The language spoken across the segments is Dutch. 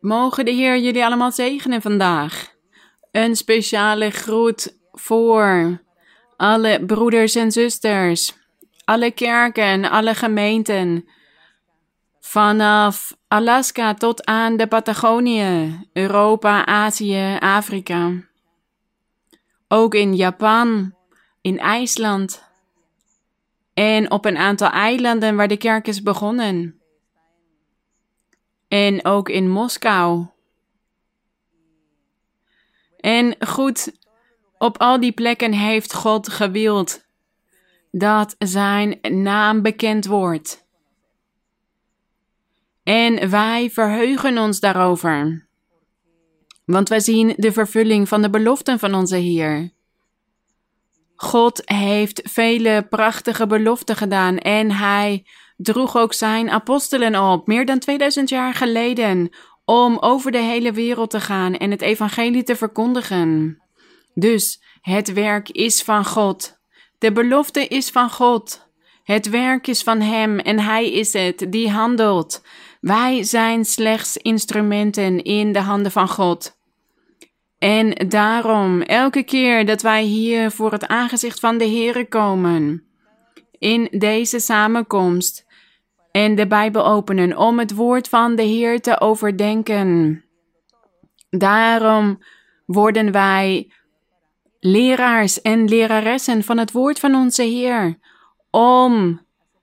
Mogen de Heer jullie allemaal zegenen vandaag. Een speciale groet voor alle broeders en zusters, alle kerken, alle gemeenten. Vanaf Alaska tot aan de Patagonië, Europa, Azië, Afrika. Ook in Japan, in IJsland en op een aantal eilanden waar de kerk is begonnen. En ook in Moskou. En goed, op al die plekken heeft God gewild dat zijn naam bekend wordt. En wij verheugen ons daarover. Want wij zien de vervulling van de beloften van onze Heer. God heeft vele prachtige beloften gedaan en hij droeg ook zijn apostelen op, meer dan 2000 jaar geleden, om over de hele wereld te gaan en het evangelie te verkondigen. Dus het werk is van God. De belofte is van God. Het werk is van Hem en Hij is het die handelt. Wij zijn slechts instrumenten in de handen van God. En daarom, elke keer dat wij hier voor het aangezicht van de Heere komen, in deze samenkomst, en de Bijbel openen om het woord van de Heer te overdenken. Daarom worden wij leraars en leraressen van het woord van onze Heer om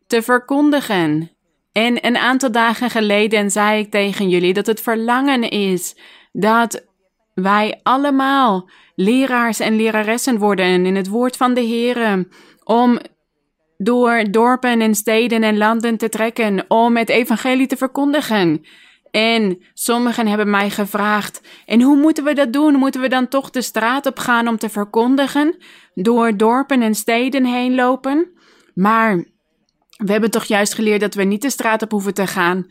te verkondigen. En een aantal dagen geleden zei ik tegen jullie dat het verlangen is dat wij allemaal leraars en leraressen worden in het woord van de Heer om door dorpen en steden en landen te trekken om het evangelie te verkondigen. En sommigen hebben mij gevraagd: en hoe moeten we dat doen? Moeten we dan toch de straat op gaan om te verkondigen? Door dorpen en steden heen lopen? Maar we hebben toch juist geleerd dat we niet de straat op hoeven te gaan.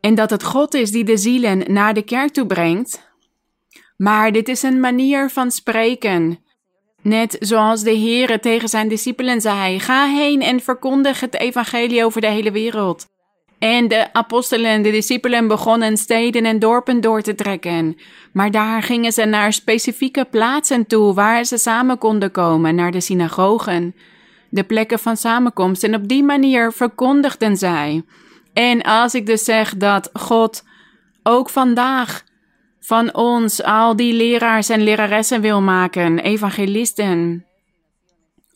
En dat het God is die de zielen naar de kerk toe brengt. Maar dit is een manier van spreken. Net zoals de Heere tegen zijn discipelen zei: Ga heen en verkondig het evangelie over de hele wereld. En de apostelen en de discipelen begonnen steden en dorpen door te trekken. Maar daar gingen ze naar specifieke plaatsen toe waar ze samen konden komen, naar de synagogen, de plekken van samenkomst. En op die manier verkondigden zij. En als ik dus zeg dat God ook vandaag van ons al die leraars en leraressen wil maken, evangelisten,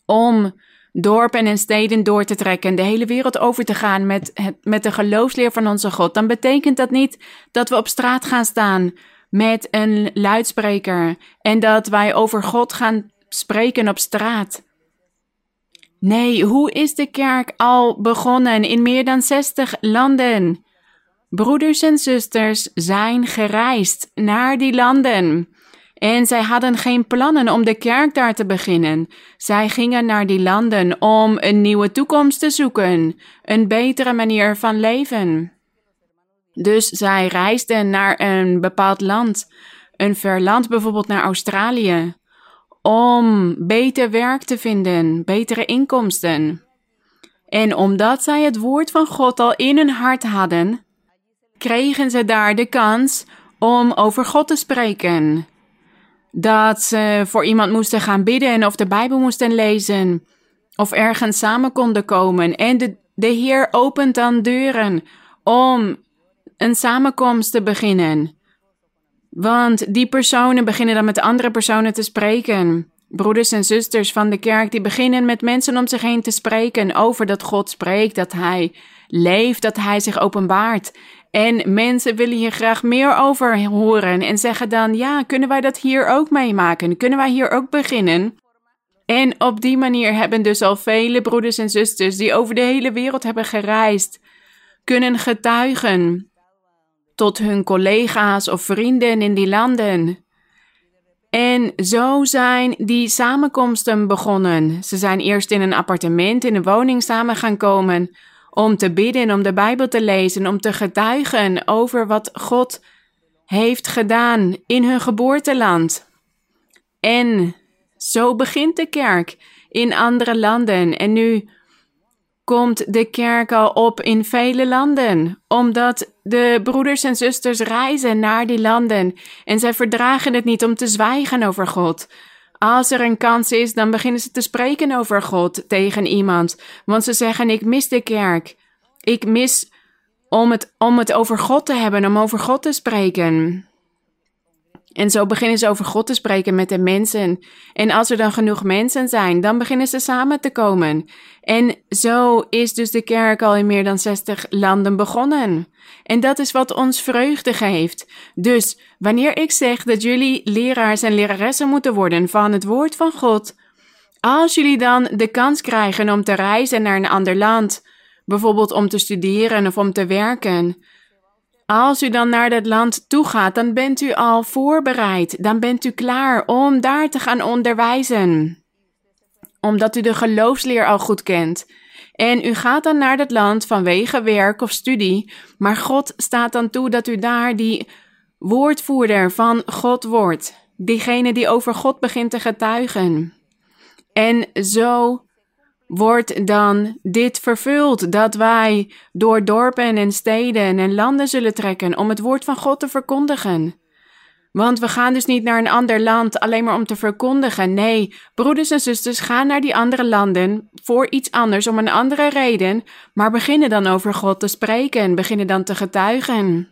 om dorpen en steden door te trekken, de hele wereld over te gaan met, het, met de geloofsleer van onze God, dan betekent dat niet dat we op straat gaan staan met een luidspreker en dat wij over God gaan spreken op straat. Nee, hoe is de kerk al begonnen in meer dan 60 landen? Broeders en zusters zijn gereisd naar die landen. En zij hadden geen plannen om de kerk daar te beginnen. Zij gingen naar die landen om een nieuwe toekomst te zoeken, een betere manier van leven. Dus zij reisden naar een bepaald land, een ver land, bijvoorbeeld naar Australië, om beter werk te vinden, betere inkomsten. En omdat zij het woord van God al in hun hart hadden, kregen ze daar de kans om over God te spreken. Dat ze voor iemand moesten gaan bidden of de Bijbel moesten lezen. Of ergens samen konden komen. En de, de Heer opent dan deuren om een samenkomst te beginnen. Want die personen beginnen dan met andere personen te spreken. Broeders en zusters van de kerk die beginnen met mensen om zich heen te spreken over dat God spreekt, dat Hij leeft, dat Hij zich openbaart. En mensen willen hier graag meer over horen en zeggen dan: ja, kunnen wij dat hier ook meemaken? Kunnen wij hier ook beginnen? En op die manier hebben dus al vele broeders en zusters die over de hele wereld hebben gereisd, kunnen getuigen tot hun collega's of vrienden in die landen. En zo zijn die samenkomsten begonnen. Ze zijn eerst in een appartement, in een woning samen gaan komen om te bidden, om de Bijbel te lezen, om te getuigen over wat God heeft gedaan in hun geboorteland. En zo begint de kerk in andere landen. En nu komt de kerk al op in vele landen, omdat de broeders en zusters reizen naar die landen en zij verdragen het niet om te zwijgen over God. Als er een kans is, dan beginnen ze te spreken over God tegen iemand, want ze zeggen: Ik mis de kerk. Ik mis om het, om het over God te hebben, om over God te spreken. En zo beginnen ze over God te spreken met de mensen. En als er dan genoeg mensen zijn, dan beginnen ze samen te komen. En zo is dus de kerk al in meer dan 60 landen begonnen. En dat is wat ons vreugde geeft. Dus wanneer ik zeg dat jullie leraars en leraressen moeten worden van het woord van God, als jullie dan de kans krijgen om te reizen naar een ander land, bijvoorbeeld om te studeren of om te werken, als u dan naar dat land toe gaat, dan bent u al voorbereid. Dan bent u klaar om daar te gaan onderwijzen. Omdat u de geloofsleer al goed kent. En u gaat dan naar dat land vanwege werk of studie, maar God staat dan toe dat u daar die woordvoerder van God wordt. Diegene die over God begint te getuigen. En zo wordt dan dit vervuld, dat wij door dorpen en steden en landen zullen trekken om het woord van God te verkondigen. Want we gaan dus niet naar een ander land alleen maar om te verkondigen. Nee, broeders en zusters gaan naar die andere landen voor iets anders, om een andere reden, maar beginnen dan over God te spreken, beginnen dan te getuigen.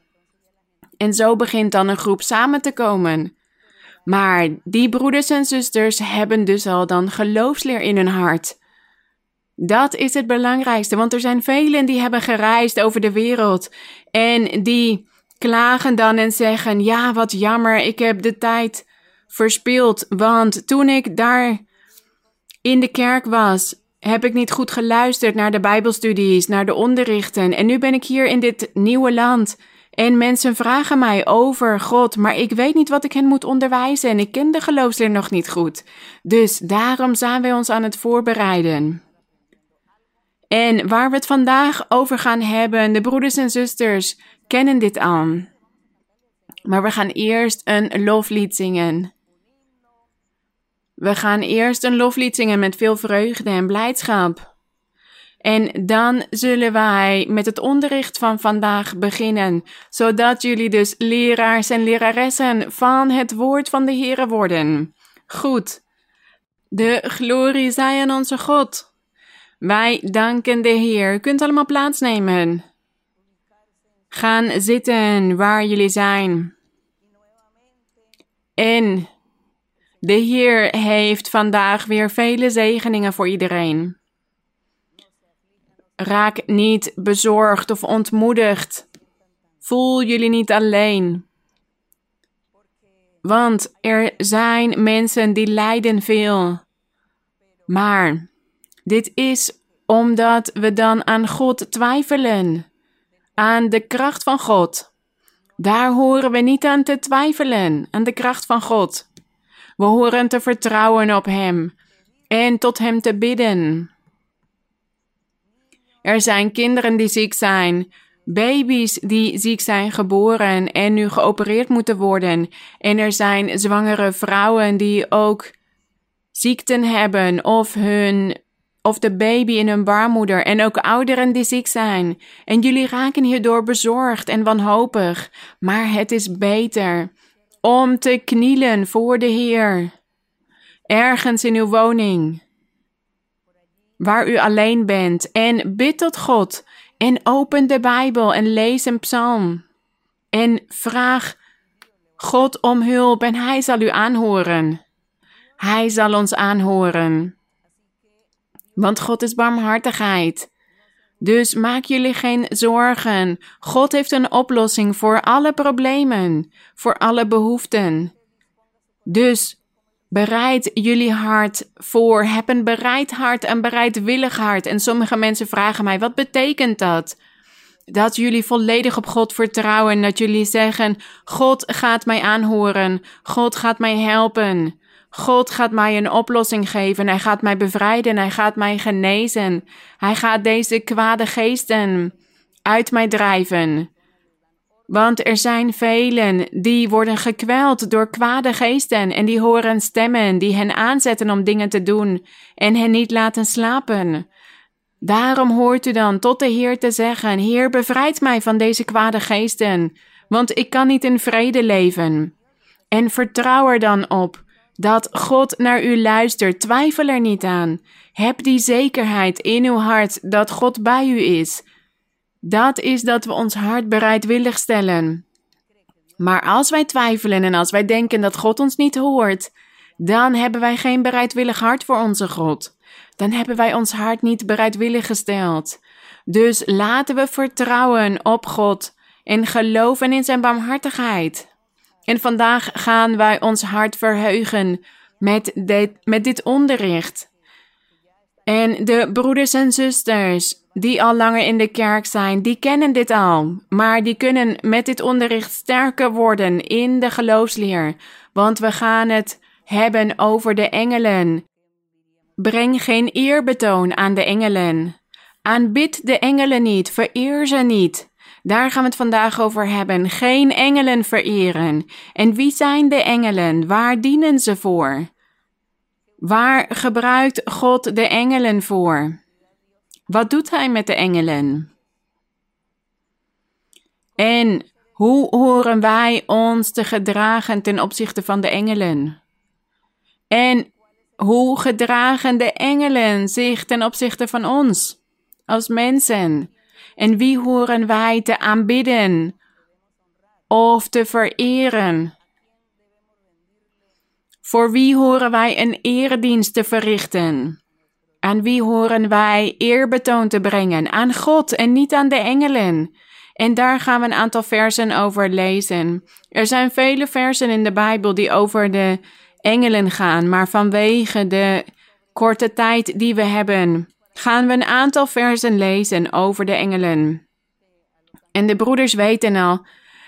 En zo begint dan een groep samen te komen. Maar die broeders en zusters hebben dus al dan geloofsleer in hun hart. Dat is het belangrijkste, want er zijn velen die hebben gereisd over de wereld en die klagen dan en zeggen: Ja, wat jammer, ik heb de tijd verspild, want toen ik daar in de kerk was, heb ik niet goed geluisterd naar de Bijbelstudies, naar de onderrichten en nu ben ik hier in dit nieuwe land. En mensen vragen mij over God, maar ik weet niet wat ik hen moet onderwijzen en ik ken de geloofsleer nog niet goed. Dus daarom zijn wij ons aan het voorbereiden. En waar we het vandaag over gaan hebben, de broeders en zusters kennen dit aan. Maar we gaan eerst een loflied zingen. We gaan eerst een loflied zingen met veel vreugde en blijdschap. En dan zullen wij met het onderricht van vandaag beginnen, zodat jullie dus leraars en leraressen van het woord van de Heer worden. Goed. De glorie zij aan onze God. Wij danken de Heer. U kunt allemaal plaatsnemen. Gaan zitten waar jullie zijn. En de Heer heeft vandaag weer vele zegeningen voor iedereen. Raak niet bezorgd of ontmoedigd. Voel jullie niet alleen. Want er zijn mensen die lijden veel. Maar dit is omdat we dan aan God twijfelen, aan de kracht van God. Daar horen we niet aan te twijfelen, aan de kracht van God. We horen te vertrouwen op Hem en tot Hem te bidden. Er zijn kinderen die ziek zijn, baby's die ziek zijn geboren en nu geopereerd moeten worden. En er zijn zwangere vrouwen die ook ziekten hebben of hun of de baby in hun baarmoeder en ook ouderen die ziek zijn. En jullie raken hierdoor bezorgd en wanhopig, maar het is beter om te knielen voor de Heer. Ergens in uw woning, waar u alleen bent, en bid tot God en open de Bijbel en lees een psalm. En vraag God om hulp en Hij zal u aanhoren. Hij zal ons aanhoren. Want God is barmhartigheid. Dus maak jullie geen zorgen. God heeft een oplossing voor alle problemen, voor alle behoeften. Dus bereid jullie hart voor. Heb een bereid hart, een bereidwillig hart. En sommige mensen vragen mij: wat betekent dat? Dat jullie volledig op God vertrouwen. Dat jullie zeggen: God gaat mij aanhoren. God gaat mij helpen. God gaat mij een oplossing geven. Hij gaat mij bevrijden. Hij gaat mij genezen. Hij gaat deze kwade geesten uit mij drijven. Want er zijn velen die worden gekweld door kwade geesten en die horen stemmen die hen aanzetten om dingen te doen en hen niet laten slapen. Daarom hoort u dan tot de Heer te zeggen: Heer, bevrijd mij van deze kwade geesten, want ik kan niet in vrede leven. En vertrouw er dan op dat God naar u luistert. Twijfel er niet aan. Heb die zekerheid in uw hart dat God bij u is. Dat is dat we ons hart bereidwillig stellen. Maar als wij twijfelen en als wij denken dat God ons niet hoort, dan hebben wij geen bereidwillig hart voor onze God. Dan hebben wij ons hart niet bereidwillig gesteld. Dus laten we vertrouwen op God en geloven in zijn barmhartigheid. En vandaag gaan wij ons hart verheugen met dit, met dit onderricht. En de broeders en zusters die al langer in de kerk zijn, die kennen dit al. Maar die kunnen met dit onderricht sterker worden in de geloofsleer. Want we gaan het hebben over de engelen. Breng geen eerbetoon aan de engelen. Aanbid de engelen niet, vereer ze niet. Daar gaan we het vandaag over hebben. Geen engelen vereren. En wie zijn de engelen? Waar dienen ze voor? Waar gebruikt God de engelen voor? Wat doet Hij met de engelen? En hoe horen wij ons te gedragen ten opzichte van de engelen? En hoe gedragen de engelen zich ten opzichte van ons als mensen? En wie horen wij te aanbidden of te vereren? Voor wie horen wij een eredienst te verrichten? Aan wie horen wij eerbetoon te brengen? Aan God en niet aan de engelen. En daar gaan we een aantal versen over lezen. Er zijn vele versen in de Bijbel die over de engelen gaan, maar vanwege de korte tijd die we hebben, gaan we een aantal versen lezen over de engelen. En de broeders weten al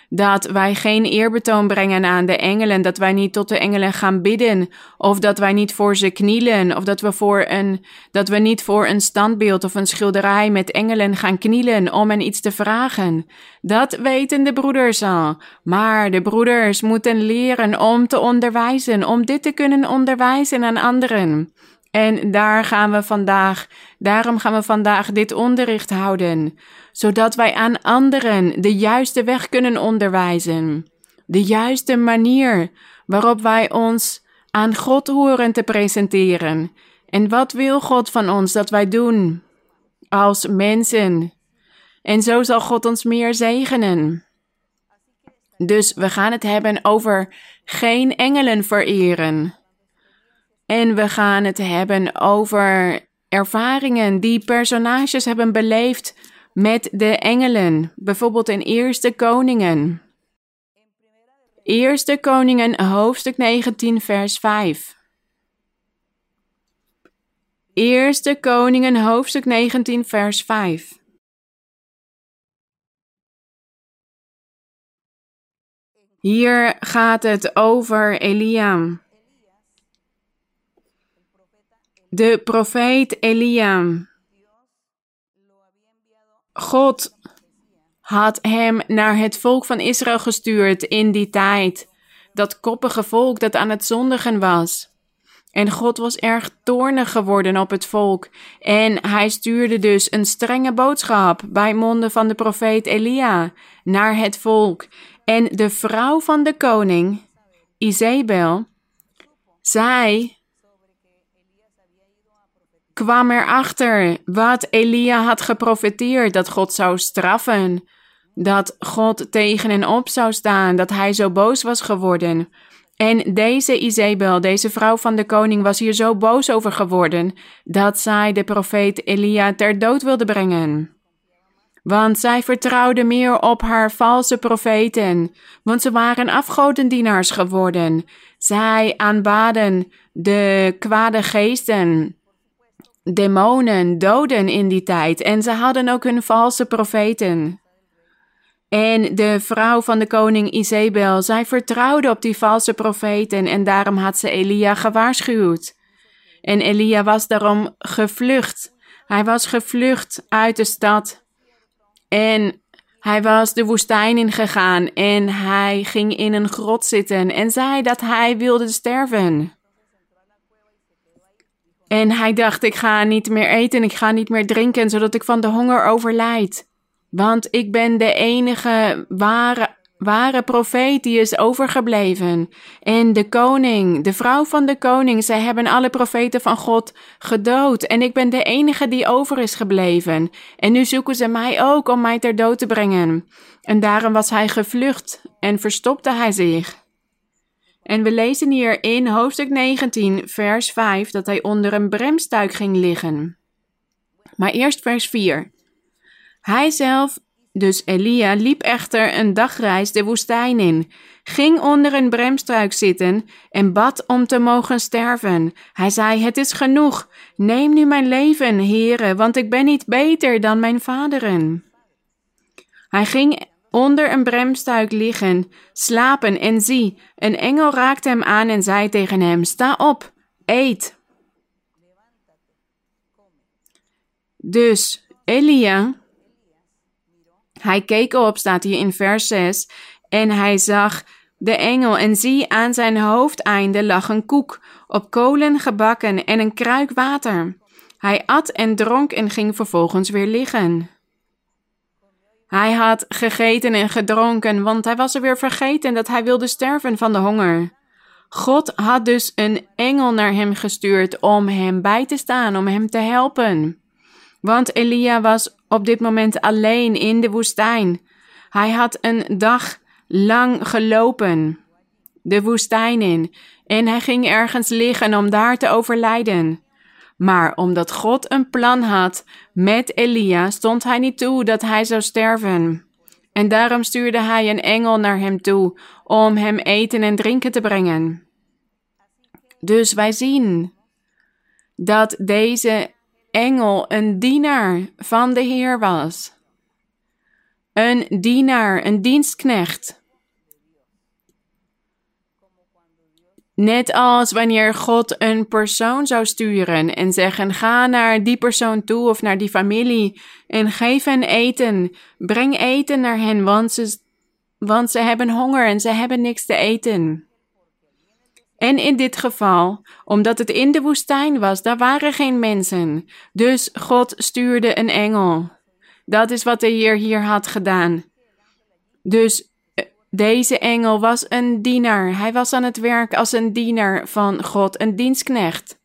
dat wij geen eerbetoon brengen aan de engelen, dat wij niet tot de engelen gaan bidden, of dat wij niet voor ze knielen, of dat we, voor een, dat we niet voor een standbeeld of een schilderij met engelen gaan knielen om hen iets te vragen. Dat weten de broeders al. Maar de broeders moeten leren om te onderwijzen, om dit te kunnen onderwijzen aan anderen. En daar gaan we vandaag, daarom gaan we vandaag dit onderricht houden, zodat wij aan anderen de juiste weg kunnen onderwijzen, de juiste manier waarop wij ons aan God horen te presenteren. En wat wil God van ons dat wij doen als mensen? En zo zal God ons meer zegenen. Dus we gaan het hebben over geen engelen vereren. En we gaan het hebben over ervaringen die personages hebben beleefd met de engelen, bijvoorbeeld in Eerste Koningen. Eerste Koningen, hoofdstuk 19, vers 5. Eerste Koningen, hoofdstuk 19, vers 5. Hier gaat het over Elia. De profeet Elia. God had hem naar het volk van Israël gestuurd in die tijd. Dat koppige volk dat aan het zondigen was. En God was erg toornig geworden op het volk. En hij stuurde dus een strenge boodschap bij monden van de profeet Elia naar het volk. En de vrouw van de koning, Izebel, zij kwam erachter wat Elia had geprofeteerd: dat God zou straffen, dat God tegen en op zou staan, dat hij zo boos was geworden. En deze Izebel, deze vrouw van de koning, was hier zo boos over geworden dat zij de profeet Elia ter dood wilde brengen. Want zij vertrouwde meer op haar valse profeten, want ze waren afgodendienaars geworden. Zij aanbaden de kwade geesten demonen, doden in die tijd. En ze hadden ook hun valse profeten. En de vrouw van de koning Isabel, zij vertrouwde op die valse profeten en daarom had ze Elia gewaarschuwd. En Elia was daarom gevlucht. Hij was gevlucht uit de stad. En hij was de woestijn ingegaan en hij ging in een grot zitten en zei dat hij wilde sterven. En hij dacht: Ik ga niet meer eten, ik ga niet meer drinken, zodat ik van de honger overlijd. Want ik ben de enige ware, ware profeet die is overgebleven. En de koning, de vrouw van de koning, zij hebben alle profeten van God gedood. En ik ben de enige die over is gebleven. En nu zoeken ze mij ook om mij ter dood te brengen. En daarom was hij gevlucht en verstopte hij zich. En we lezen hier in hoofdstuk 19, vers 5, dat hij onder een bremstuik ging liggen. Maar eerst vers 4. Hij zelf, dus Elia, liep echter een dagreis de woestijn in, ging onder een bremstruik zitten en bad om te mogen sterven. Hij zei: Het is genoeg, neem nu mijn leven, heren, want ik ben niet beter dan mijn vaderen. Hij ging onder een bremstuik liggen, slapen en zie, een engel raakte hem aan en zei tegen hem: Sta op, eet. Dus Elia, hij keek op, staat hier in vers 6, en hij zag de engel en zie aan zijn hoofdeinde lag een koek, op kolen gebakken en een kruik water. Hij at en dronk en ging vervolgens weer liggen. Hij had gegeten en gedronken, want hij was er weer vergeten dat hij wilde sterven van de honger. God had dus een engel naar hem gestuurd om hem bij te staan, om hem te helpen. Want Elia was op dit moment alleen in de woestijn. Hij had een dag lang gelopen, de woestijn in, en hij ging ergens liggen om daar te overlijden. Maar omdat God een plan had met Elia, stond hij niet toe dat hij zou sterven. En daarom stuurde hij een engel naar hem toe om hem eten en drinken te brengen. Dus wij zien dat deze engel een dienaar van de Heer was. Een dienaar, een dienstknecht. Net als wanneer God een persoon zou sturen en zeggen: ga naar die persoon toe of naar die familie en geef hen eten. Breng eten naar hen, want ze, want ze hebben honger en ze hebben niks te eten. En in dit geval, omdat het in de woestijn was, daar waren geen mensen. Dus God stuurde een engel. Dat is wat de Heer hier had gedaan. Dus deze engel was een dienaar. Hij was aan het werk als een dienaar van God, een dienstknecht.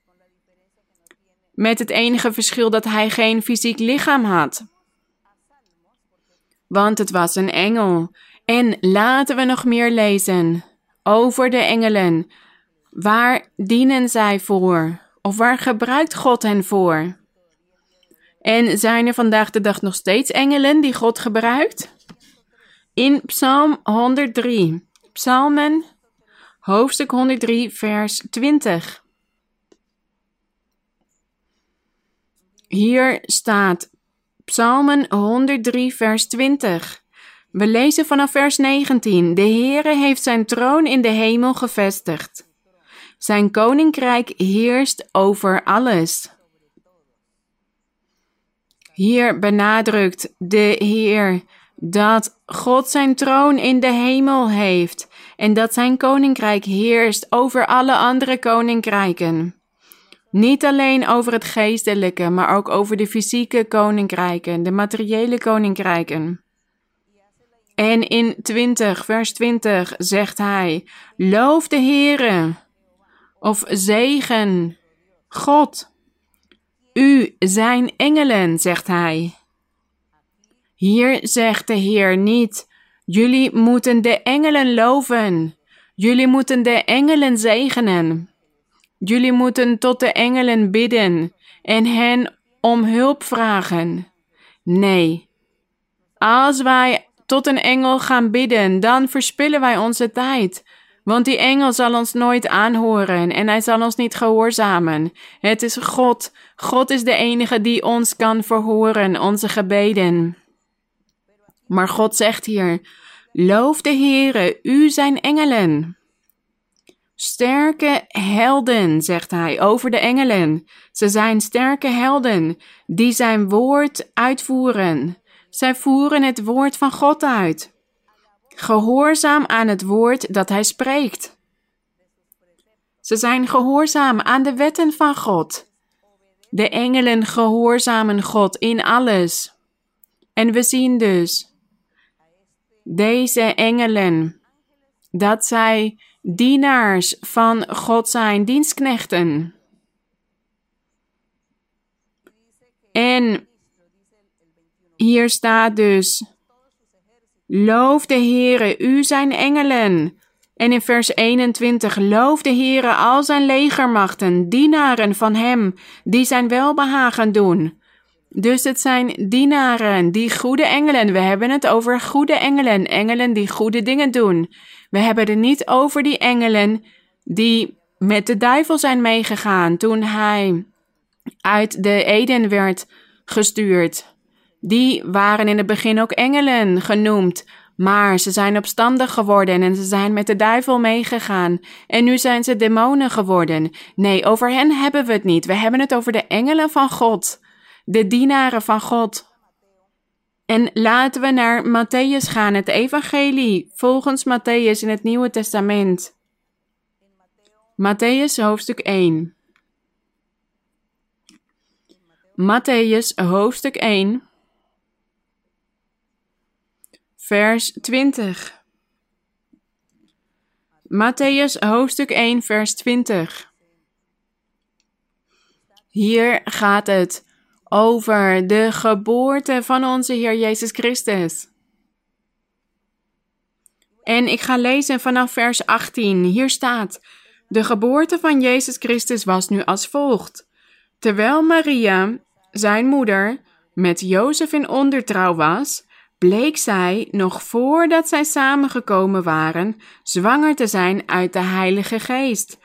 Met het enige verschil dat hij geen fysiek lichaam had. Want het was een engel. En laten we nog meer lezen over de engelen. Waar dienen zij voor? Of waar gebruikt God hen voor? En zijn er vandaag de dag nog steeds engelen die God gebruikt? In Psalm 103, Psalmen, hoofdstuk 103, vers 20. Hier staat Psalmen 103, vers 20. We lezen vanaf vers 19. De Heere heeft zijn troon in de hemel gevestigd. Zijn koninkrijk heerst over alles. Hier benadrukt de Heer dat God zijn troon in de hemel heeft en dat zijn koninkrijk heerst over alle andere koninkrijken. Niet alleen over het geestelijke, maar ook over de fysieke koninkrijken, de materiële koninkrijken. En in 20, vers 20 zegt hij: Loof de Heere, of zegen God. U zijn engelen, zegt hij. Hier zegt de Heer niet: Jullie moeten de engelen loven. Jullie moeten de engelen zegenen. Jullie moeten tot de engelen bidden en hen om hulp vragen. Nee. Als wij tot een engel gaan bidden, dan verspillen wij onze tijd. Want die engel zal ons nooit aanhoren en hij zal ons niet gehoorzamen. Het is God. God is de enige die ons kan verhoren, onze gebeden. Maar God zegt hier: Loof de Heere, u zijn engelen. Sterke helden, zegt hij over de engelen. Ze zijn sterke helden die zijn woord uitvoeren. Zij voeren het woord van God uit. Gehoorzaam aan het woord dat hij spreekt. Ze zijn gehoorzaam aan de wetten van God. De engelen gehoorzamen God in alles. En we zien dus deze engelen dat zij dienaars van God zijn, dienstknechten. En hier staat dus: Loof de Heere, u zijn engelen. En in vers 21, loof de Heere al zijn legermachten, dienaren van hem, die zijn welbehagen doen. Dus het zijn dienaren, die goede engelen. We hebben het over goede engelen, engelen die goede dingen doen. We hebben het niet over die engelen die met de duivel zijn meegegaan toen hij uit de Eden werd gestuurd. Die waren in het begin ook engelen genoemd, maar ze zijn opstandig geworden en ze zijn met de duivel meegegaan. En nu zijn ze demonen geworden. Nee, over hen hebben we het niet. We hebben het over de engelen van God, de dienaren van God. En laten we naar Matthäus gaan, het Evangelie, volgens Matthäus in het Nieuwe Testament. Matthäus hoofdstuk 1. Matthäus hoofdstuk 1, vers 20. Matthäus hoofdstuk 1, vers 20. Hier gaat het over de geboorte van onze Heer Jezus Christus. En ik ga lezen vanaf vers 18. Hier staat: De geboorte van Jezus Christus was nu als volgt. Terwijl Maria, zijn moeder, met Jozef in ondertrouw was, bleek zij, nog voordat zij samengekomen waren, zwanger te zijn uit de Heilige Geest.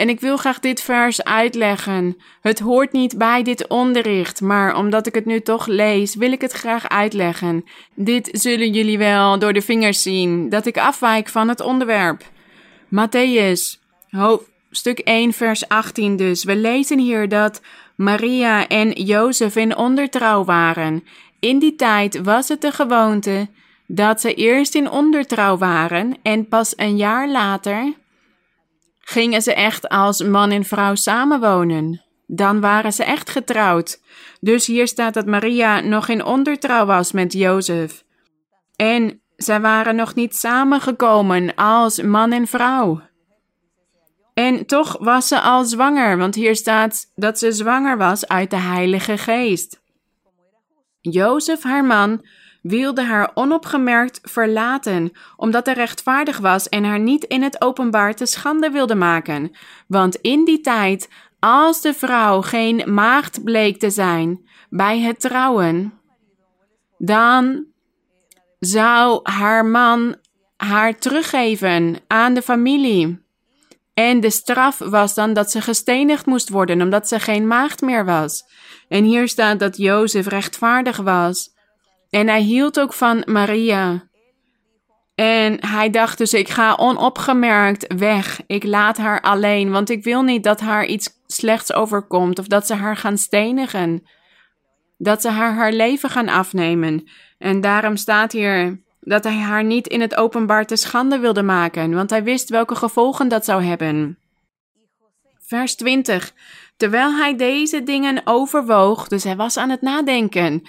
En ik wil graag dit vers uitleggen. Het hoort niet bij dit onderricht, maar omdat ik het nu toch lees, wil ik het graag uitleggen. Dit zullen jullie wel door de vingers zien, dat ik afwijk van het onderwerp. Matthäus, hoofdstuk 1, vers 18 dus. We lezen hier dat Maria en Jozef in ondertrouw waren. In die tijd was het de gewoonte dat ze eerst in ondertrouw waren en pas een jaar later gingen ze echt als man en vrouw samenwonen. Dan waren ze echt getrouwd. Dus hier staat dat Maria nog in ondertrouw was met Jozef. En zij waren nog niet samengekomen als man en vrouw. En toch was ze al zwanger, want hier staat dat ze zwanger was uit de Heilige Geest. Jozef, haar man, wilde haar onopgemerkt verlaten, omdat hij rechtvaardig was en haar niet in het openbaar te schande wilde maken. Want in die tijd, als de vrouw geen maagd bleek te zijn bij het trouwen, dan zou haar man haar teruggeven aan de familie. En de straf was dan dat ze gestenigd moest worden, omdat ze geen maagd meer was. En hier staat dat Jozef rechtvaardig was. En hij hield ook van Maria. En hij dacht dus: ik ga onopgemerkt weg. Ik laat haar alleen, want ik wil niet dat haar iets slechts overkomt of dat ze haar gaan stenigen. Dat ze haar haar leven gaan afnemen. En daarom staat hier dat hij haar niet in het openbaar te schande wilde maken, want hij wist welke gevolgen dat zou hebben. Vers 20. Terwijl hij deze dingen overwoog, dus hij was aan het nadenken.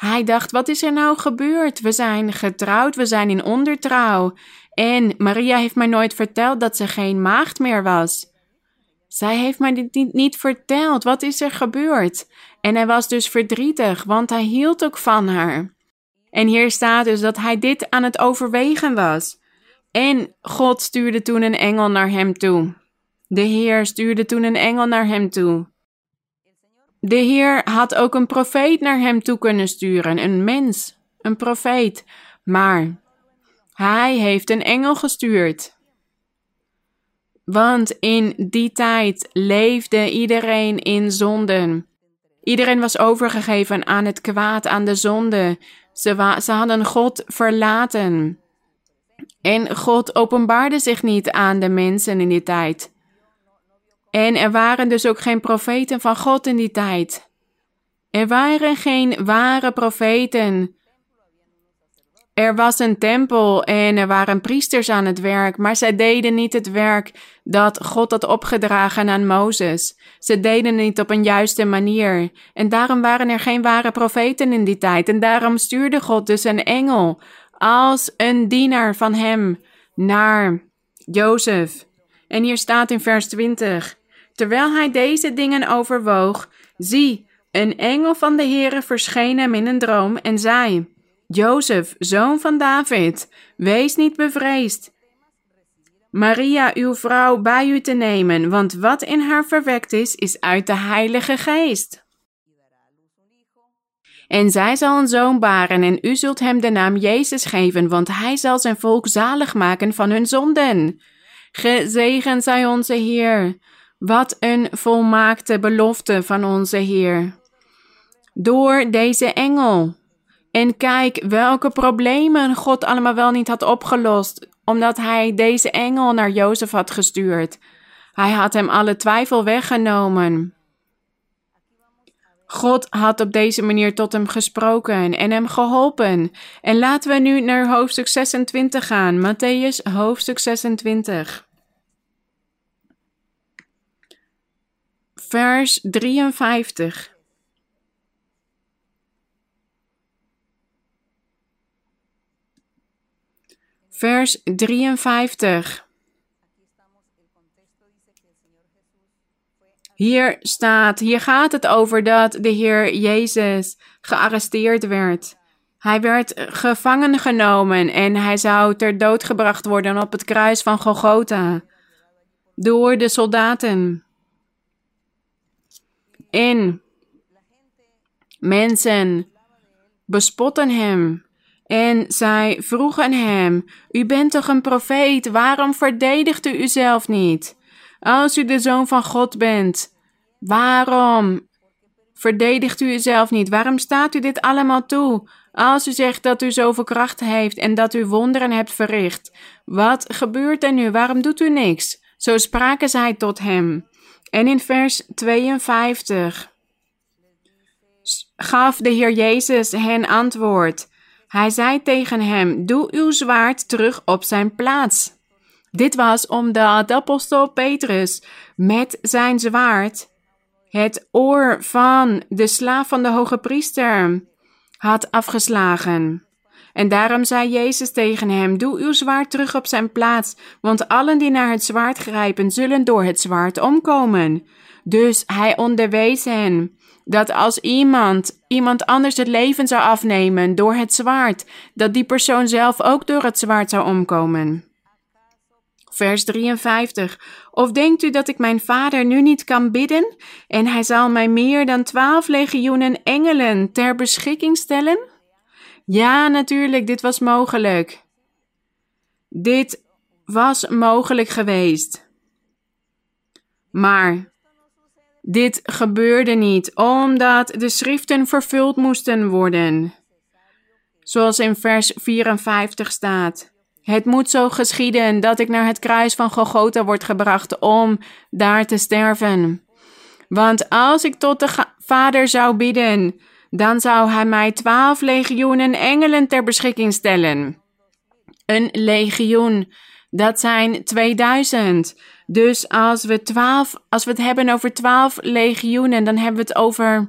Hij dacht: wat is er nou gebeurd? We zijn getrouwd, we zijn in ondertrouw. En Maria heeft mij nooit verteld dat ze geen maagd meer was. Zij heeft mij dit niet, niet verteld. Wat is er gebeurd? En hij was dus verdrietig, want hij hield ook van haar. En hier staat dus dat hij dit aan het overwegen was. En God stuurde toen een engel naar hem toe. De Heer stuurde toen een engel naar hem toe. De Heer had ook een profeet naar hem toe kunnen sturen, een mens, een profeet, maar hij heeft een engel gestuurd. Want in die tijd leefde iedereen in zonden. Iedereen was overgegeven aan het kwaad, aan de zonde. Ze, ze hadden God verlaten. En God openbaarde zich niet aan de mensen in die tijd. En er waren dus ook geen profeten van God in die tijd. Er waren geen ware profeten. Er was een tempel en er waren priesters aan het werk, maar zij deden niet het werk dat God had opgedragen aan Mozes. Ze deden het niet op een juiste manier. En daarom waren er geen ware profeten in die tijd. En daarom stuurde God dus een engel als een dienaar van hem naar Jozef. En hier staat in vers 20: Terwijl hij deze dingen overwoog, zie, een engel van de Heere verscheen hem in een droom en zei: Jozef, zoon van David, wees niet bevreesd. Maria, uw vrouw, bij u te nemen, want wat in haar verwekt is, is uit de Heilige Geest. En zij zal een zoon baren, en u zult hem de naam Jezus geven, want hij zal zijn volk zalig maken van hun zonden. Gezegend zij onze Heer. Wat een volmaakte belofte van onze Heer. Door deze engel. En kijk welke problemen God allemaal wel niet had opgelost, omdat hij deze engel naar Jozef had gestuurd. Hij had hem alle twijfel weggenomen. God had op deze manier tot hem gesproken en hem geholpen. En laten we nu naar hoofdstuk 26 gaan. Matthäus hoofdstuk 26. Vers 53. Vers 53. Hier staat, hier gaat het over dat de Heer Jezus gearresteerd werd. Hij werd gevangen genomen en hij zou ter dood gebracht worden op het kruis van Golgotha door de soldaten. En mensen bespotten hem en zij vroegen hem: U bent toch een profeet, waarom verdedigt u uzelf niet? Als u de zoon van God bent, waarom verdedigt u uzelf niet? Waarom staat u dit allemaal toe? Als u zegt dat u zoveel kracht heeft en dat u wonderen hebt verricht, wat gebeurt er nu? Waarom doet u niks? Zo spraken zij tot hem. En in vers 52 gaf de Heer Jezus hen antwoord. Hij zei tegen hem: Doe uw zwaard terug op zijn plaats. Dit was omdat de apostel Petrus met zijn zwaard het oor van de slaaf van de hoge priester had afgeslagen. En daarom zei Jezus tegen hem: Doe uw zwaard terug op zijn plaats, want allen die naar het zwaard grijpen, zullen door het zwaard omkomen. Dus hij onderwees hen dat als iemand iemand anders het leven zou afnemen door het zwaard, dat die persoon zelf ook door het zwaard zou omkomen. Vers 53. Of denkt u dat ik mijn vader nu niet kan bidden en hij zal mij meer dan twaalf legioenen engelen ter beschikking stellen? Ja, natuurlijk, dit was mogelijk. Dit was mogelijk geweest. Maar dit gebeurde niet, omdat de schriften vervuld moesten worden. Zoals in vers 54 staat. Het moet zo geschieden dat ik naar het kruis van Golgotha word gebracht om daar te sterven. Want als ik tot de Vader zou bidden, dan zou hij mij twaalf legioenen engelen ter beschikking stellen. Een legioen, dat zijn 2000. Dus als we, 12, als we het hebben over 12 legioenen, dan hebben we het over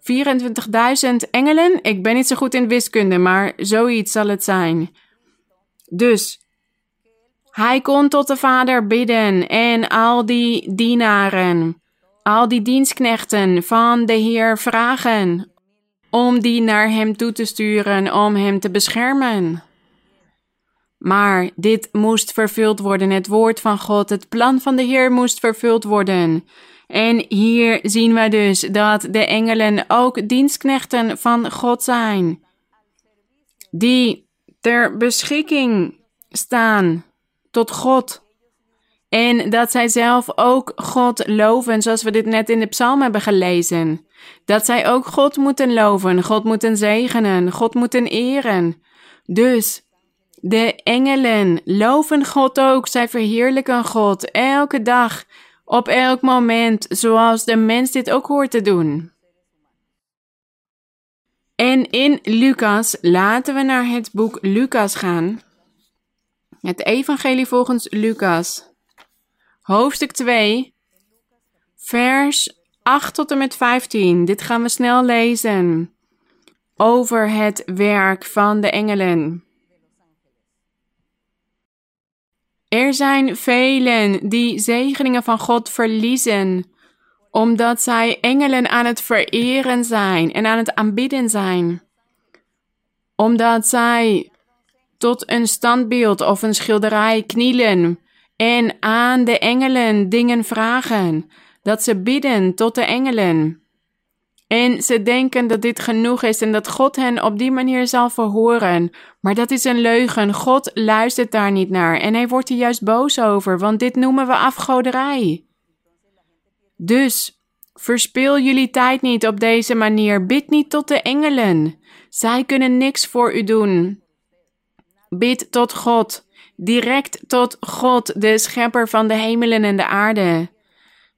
24.000 engelen. Ik ben niet zo goed in wiskunde, maar zoiets zal het zijn. Dus hij kon tot de Vader bidden en al die dienaren, al die dienstknechten van de Heer vragen om die naar hem toe te sturen om hem te beschermen. Maar dit moest vervuld worden, het woord van God, het plan van de Heer moest vervuld worden. En hier zien we dus dat de engelen ook dienstknechten van God zijn, die ter beschikking staan tot God. En dat zij zelf ook God loven, zoals we dit net in de psalm hebben gelezen. Dat zij ook God moeten loven, God moeten zegenen, God moeten eren. Dus de engelen loven God ook, zij verheerlijken God elke dag, op elk moment, zoals de mens dit ook hoort te doen. En in Lucas, laten we naar het boek Lucas gaan. Het Evangelie volgens Lucas, hoofdstuk 2, vers 8 tot en met 15. Dit gaan we snel lezen. Over het werk van de engelen. Er zijn velen die zegeningen van God verliezen, omdat zij engelen aan het vereren zijn en aan het aanbidden zijn. Omdat zij tot een standbeeld of een schilderij knielen en aan de engelen dingen vragen, dat ze bidden tot de engelen. En ze denken dat dit genoeg is en dat God hen op die manier zal verhoren. Maar dat is een leugen. God luistert daar niet naar en hij wordt er juist boos over, want dit noemen we afgoderij. Dus verspil jullie tijd niet op deze manier. Bid niet tot de engelen. Zij kunnen niks voor u doen. Bid tot God, direct tot God, de schepper van de hemelen en de aarde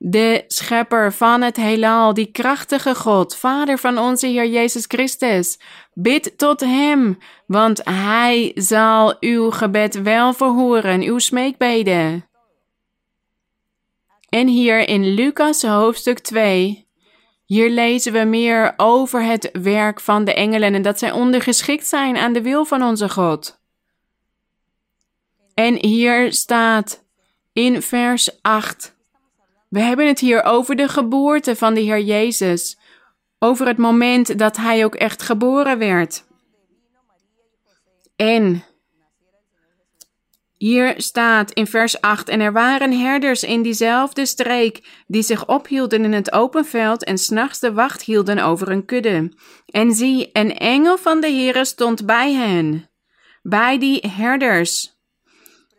de schepper van het heelal, die krachtige God, Vader van onze Heer Jezus Christus. Bid tot Hem, want Hij zal uw gebed wel verhoren, uw smeekbeden. En hier in Lucas hoofdstuk 2, hier lezen we meer over het werk van de engelen en dat zij ondergeschikt zijn aan de wil van onze God. En hier staat in vers 8 we hebben het hier over de geboorte van de Heer Jezus. Over het moment dat Hij ook echt geboren werd. En hier staat in vers 8: En er waren herders in diezelfde streek die zich ophielden in het open veld en s'nachts de wacht hielden over een kudde. En zie, een engel van de Heere stond bij hen, bij die herders.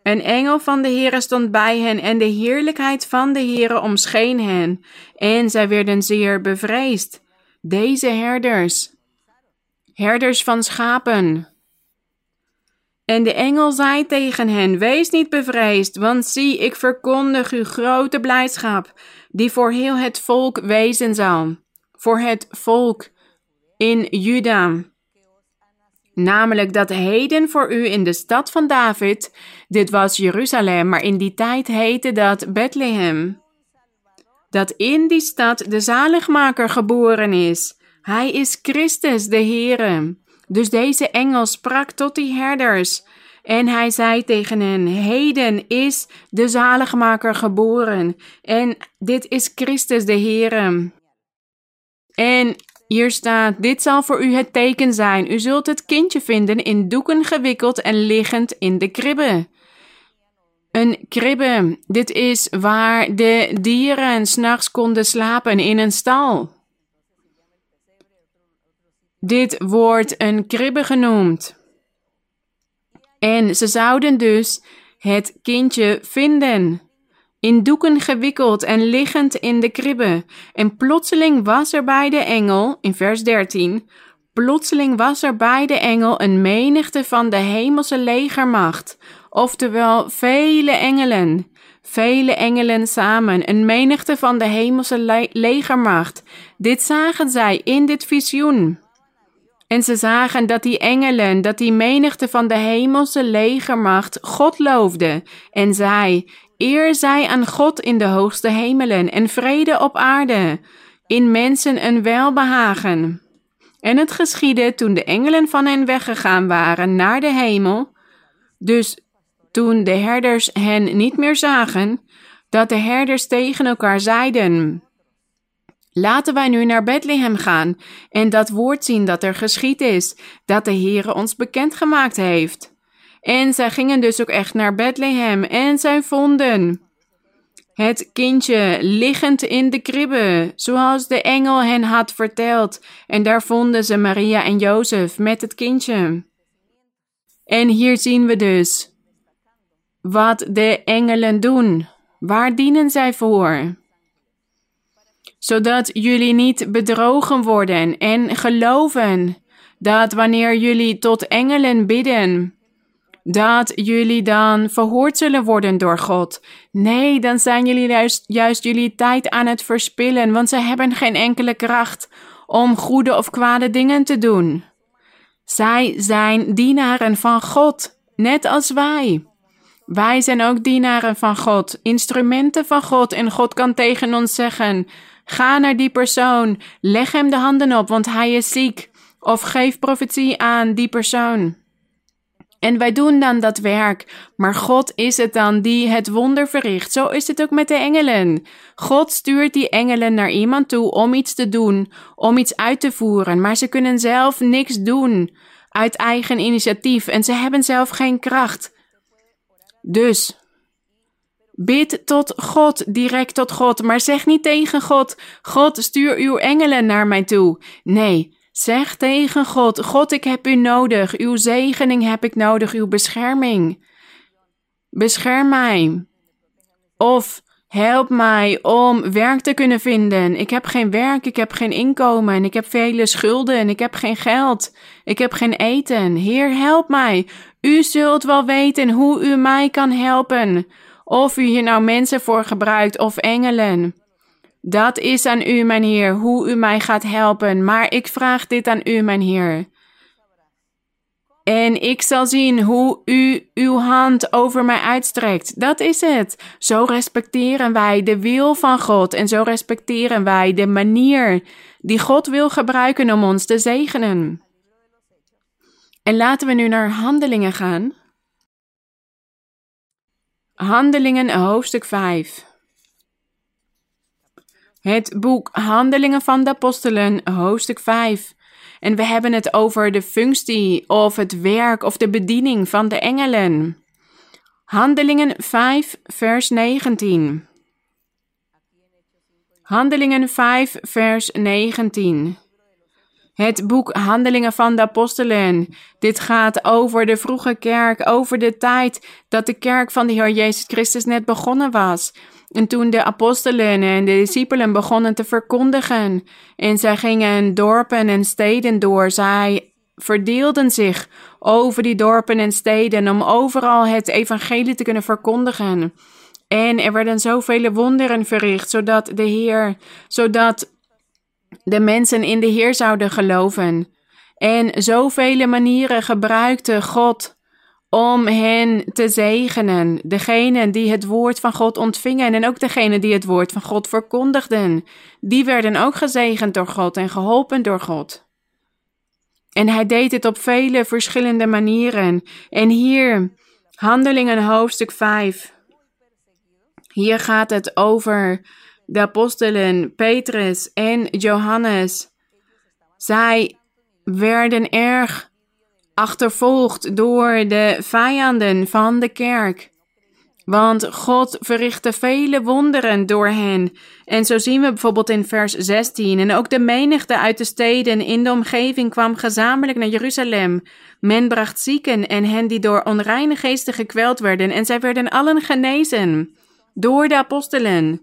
Een engel van de Heere stond bij hen en de heerlijkheid van de Heere omscheen hen. En zij werden zeer bevreesd. Deze herders, herders van schapen. En de engel zei tegen hen: Wees niet bevreesd, want zie, ik verkondig u grote blijdschap, die voor heel het volk wezen zal. Voor het volk in Juda Namelijk dat heden voor u in de stad van David, dit was Jeruzalem, maar in die tijd heette dat Bethlehem. Dat in die stad de zaligmaker geboren is. Hij is Christus de Heere. Dus deze engel sprak tot die herders. En hij zei tegen hen: Heden is de zaligmaker geboren. En dit is Christus de Heere. En hier staat: Dit zal voor u het teken zijn. U zult het kindje vinden in doeken gewikkeld en liggend in de kribbe. Een kribbe, dit is waar de dieren s'nachts konden slapen in een stal. Dit wordt een kribbe genoemd. En ze zouden dus het kindje vinden in doeken gewikkeld en liggend in de kribbe. En plotseling was er bij de engel, in vers 13, plotseling was er bij de engel een menigte van de hemelse legermacht, oftewel vele engelen. Vele engelen samen, een menigte van de hemelse legermacht. Dit zagen zij in dit visioen. En ze zagen dat die engelen, dat die menigte van de hemelse legermacht God loofde en zei: Eer zij aan God in de hoogste hemelen en vrede op aarde, in mensen een welbehagen. En het geschiedde toen de engelen van hen weggegaan waren naar de hemel, dus toen de herders hen niet meer zagen, dat de herders tegen elkaar zeiden: Laten wij nu naar Bethlehem gaan en dat woord zien dat er geschied is, dat de Heere ons bekendgemaakt heeft. En zij gingen dus ook echt naar Bethlehem en zij vonden het kindje liggend in de kribbe, zoals de engel hen had verteld. En daar vonden ze Maria en Jozef met het kindje. En hier zien we dus wat de engelen doen. Waar dienen zij voor? Zodat jullie niet bedrogen worden en geloven dat wanneer jullie tot engelen bidden, dat jullie dan verhoord zullen worden door God. Nee, dan zijn jullie juist, juist jullie tijd aan het verspillen, want ze hebben geen enkele kracht om goede of kwade dingen te doen. Zij zijn dienaren van God, net als wij. Wij zijn ook dienaren van God, instrumenten van God. En God kan tegen ons zeggen: Ga naar die persoon, leg hem de handen op, want hij is ziek. Of geef profetie aan die persoon. En wij doen dan dat werk, maar God is het dan die het wonder verricht. Zo is het ook met de engelen. God stuurt die engelen naar iemand toe om iets te doen, om iets uit te voeren, maar ze kunnen zelf niks doen uit eigen initiatief en ze hebben zelf geen kracht. Dus bid tot God, direct tot God, maar zeg niet tegen God: God, stuur uw engelen naar mij toe. Nee, zeg tegen God: God, ik heb u nodig. Uw zegening heb ik nodig, uw bescherming. Bescherm mij. Of help mij om werk te kunnen vinden. Ik heb geen werk, ik heb geen inkomen, ik heb vele schulden, ik heb geen geld, ik heb geen eten. Heer, help mij. U zult wel weten hoe u mij kan helpen. Of u hier nou mensen voor gebruikt of engelen. Dat is aan u, mijn Heer, hoe u mij gaat helpen. Maar ik vraag dit aan u, mijn Heer. En ik zal zien hoe u uw hand over mij uitstrekt. Dat is het. Zo respecteren wij de wil van God en zo respecteren wij de manier die God wil gebruiken om ons te zegenen. En laten we nu naar handelingen gaan. Handelingen hoofdstuk 5. Het boek Handelingen van de Apostelen hoofdstuk 5. En we hebben het over de functie of het werk of de bediening van de engelen. Handelingen 5 vers 19. Handelingen 5 vers 19. Het boek Handelingen van de Apostelen. Dit gaat over de vroege kerk, over de tijd dat de kerk van de Heer Jezus Christus net begonnen was. En toen de apostelen en de discipelen begonnen te verkondigen, en zij gingen dorpen en steden door, zij verdeelden zich over die dorpen en steden om overal het evangelie te kunnen verkondigen. En er werden zoveel wonderen verricht, zodat de Heer, zodat de mensen in de Heer zouden geloven. En zoveel manieren gebruikte God om hen te zegenen. Degenen die het woord van God ontvingen en ook degenen die het woord van God verkondigden. Die werden ook gezegend door God en geholpen door God. En hij deed het op vele verschillende manieren. En hier, Handelingen hoofdstuk 5. Hier gaat het over de apostelen Petrus en Johannes. Zij werden erg achtervolgd door de vijanden van de kerk. Want God verrichtte vele wonderen door hen. En zo zien we bijvoorbeeld in vers 16. En ook de menigte uit de steden in de omgeving kwam gezamenlijk naar Jeruzalem. Men bracht zieken en hen die door onreine geesten gekweld werden. En zij werden allen genezen door de apostelen.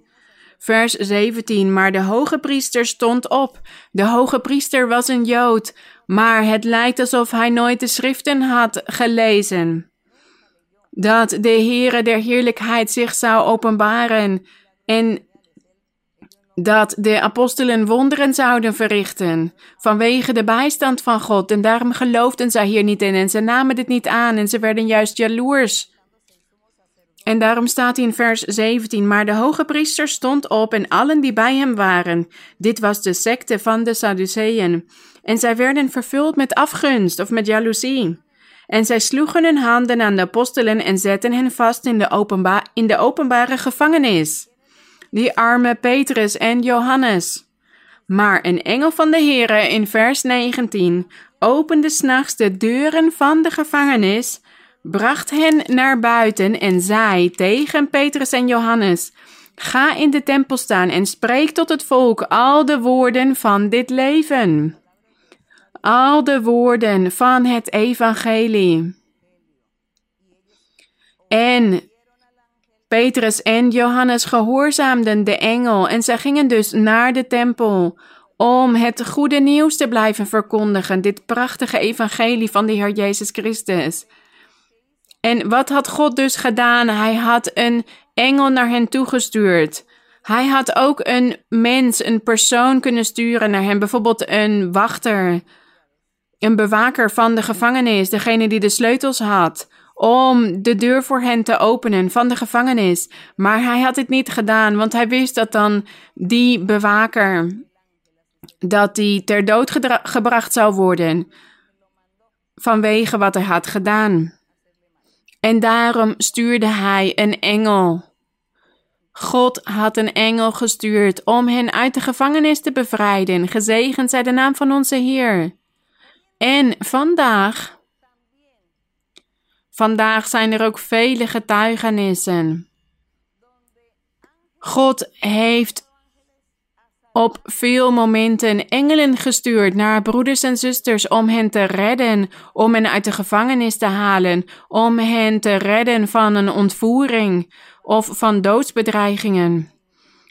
Vers 17. Maar de hoge priester stond op. De hoge priester was een Jood, maar het lijkt alsof hij nooit de schriften had gelezen. Dat de Heere der heerlijkheid zich zou openbaren en dat de apostelen wonderen zouden verrichten vanwege de bijstand van God. En daarom geloofden zij hier niet in en ze namen dit niet aan en ze werden juist jaloers. En daarom staat in vers 17: Maar de hoge priester stond op en allen die bij hem waren. Dit was de secte van de Sadduceeën. En zij werden vervuld met afgunst of met jaloezie. En zij sloegen hun handen aan de apostelen en zetten hen vast in de, in de openbare gevangenis. Die arme Petrus en Johannes. Maar een engel van de Heere in vers 19 opende s'nachts de deuren van de gevangenis bracht hen naar buiten en zei tegen Petrus en Johannes: Ga in de tempel staan en spreek tot het volk al de woorden van dit leven. Al de woorden van het evangelie. En Petrus en Johannes gehoorzaamden de engel en zij gingen dus naar de tempel om het goede nieuws te blijven verkondigen, dit prachtige evangelie van de Heer Jezus Christus. En wat had God dus gedaan? Hij had een engel naar hen toegestuurd. Hij had ook een mens, een persoon kunnen sturen naar hem, bijvoorbeeld een wachter, een bewaker van de gevangenis, degene die de sleutels had, om de deur voor hen te openen van de gevangenis. Maar hij had dit niet gedaan, want hij wist dat dan die bewaker, dat die ter dood gebracht zou worden vanwege wat hij had gedaan. En daarom stuurde hij een engel. God had een engel gestuurd om hen uit de gevangenis te bevrijden. Gezegend zij de naam van onze Heer. En vandaag, vandaag zijn er ook vele getuigenissen. God heeft op veel momenten engelen gestuurd naar broeders en zusters om hen te redden, om hen uit de gevangenis te halen, om hen te redden van een ontvoering of van doodsbedreigingen.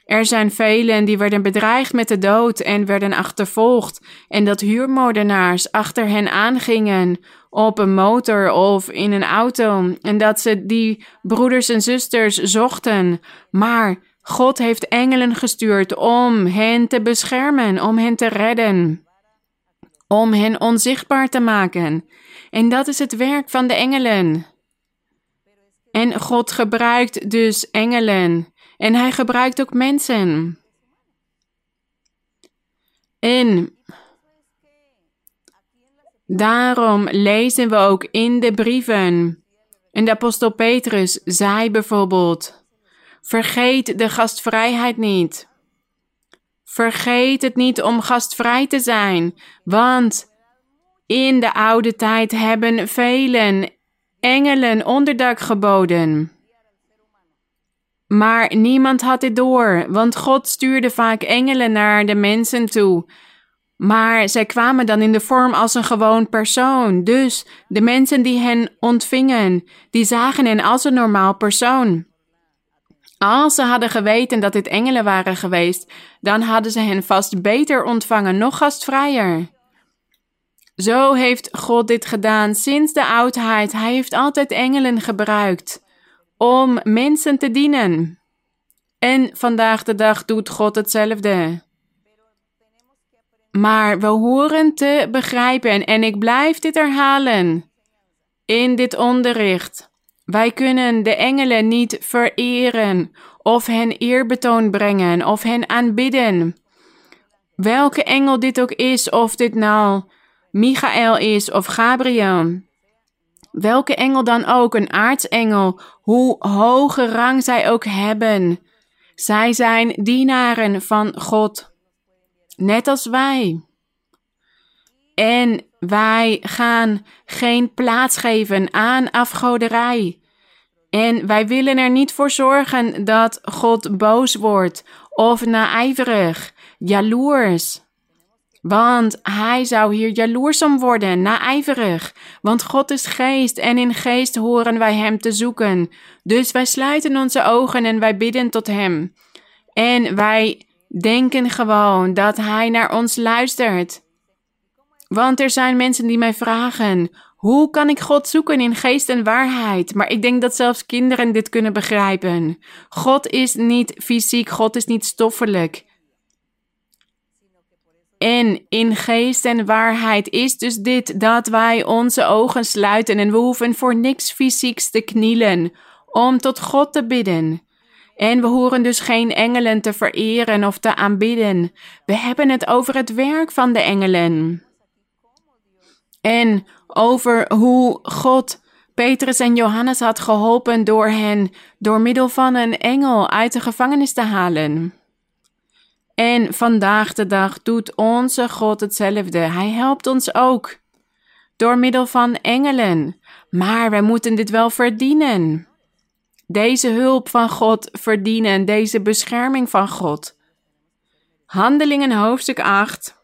Er zijn velen die werden bedreigd met de dood en werden achtervolgd, en dat huurmoordenaars achter hen aangingen op een motor of in een auto, en dat ze die broeders en zusters zochten. Maar God heeft engelen gestuurd om hen te beschermen, om hen te redden, om hen onzichtbaar te maken. En dat is het werk van de engelen. En God gebruikt dus engelen en hij gebruikt ook mensen. En daarom lezen we ook in de brieven. En de apostel Petrus zei bijvoorbeeld: Vergeet de gastvrijheid niet. Vergeet het niet om gastvrij te zijn, want in de oude tijd hebben velen engelen onderdak geboden. Maar niemand had dit door, want God stuurde vaak engelen naar de mensen toe. Maar zij kwamen dan in de vorm als een gewoon persoon. Dus de mensen die hen ontvingen, die zagen hen als een normaal persoon. Als ze hadden geweten dat dit engelen waren geweest, dan hadden ze hen vast beter ontvangen, nog gastvrijer. Zo heeft God dit gedaan sinds de oudheid. Hij heeft altijd engelen gebruikt om mensen te dienen. En vandaag de dag doet God hetzelfde. Maar we horen te begrijpen, en ik blijf dit herhalen in dit onderricht. Wij kunnen de engelen niet vereren, of hen eerbetoon brengen, of hen aanbidden. Welke engel dit ook is, of dit nou Michael is of Gabriel. Welke engel dan ook, een aartsengel, hoe hoge rang zij ook hebben. Zij zijn dienaren van God, net als wij. En wij gaan geen plaats geven aan afgoderij. En wij willen er niet voor zorgen dat God boos wordt of naijverig, jaloers. Want hij zou hier jaloers om worden, naijverig. Want God is geest en in geest horen wij hem te zoeken. Dus wij sluiten onze ogen en wij bidden tot hem. En wij denken gewoon dat hij naar ons luistert. Want er zijn mensen die mij vragen: hoe kan ik God zoeken in geest en waarheid? Maar ik denk dat zelfs kinderen dit kunnen begrijpen. God is niet fysiek, God is niet stoffelijk. En in geest en waarheid is dus dit dat wij onze ogen sluiten en we hoeven voor niks fysieks te knielen om tot God te bidden. En we horen dus geen engelen te vereren of te aanbidden. We hebben het over het werk van de engelen. En over hoe God Petrus en Johannes had geholpen door hen door middel van een engel uit de gevangenis te halen. En vandaag de dag doet onze God hetzelfde. Hij helpt ons ook door middel van engelen. Maar wij moeten dit wel verdienen. Deze hulp van God verdienen, deze bescherming van God. Handelingen hoofdstuk 8.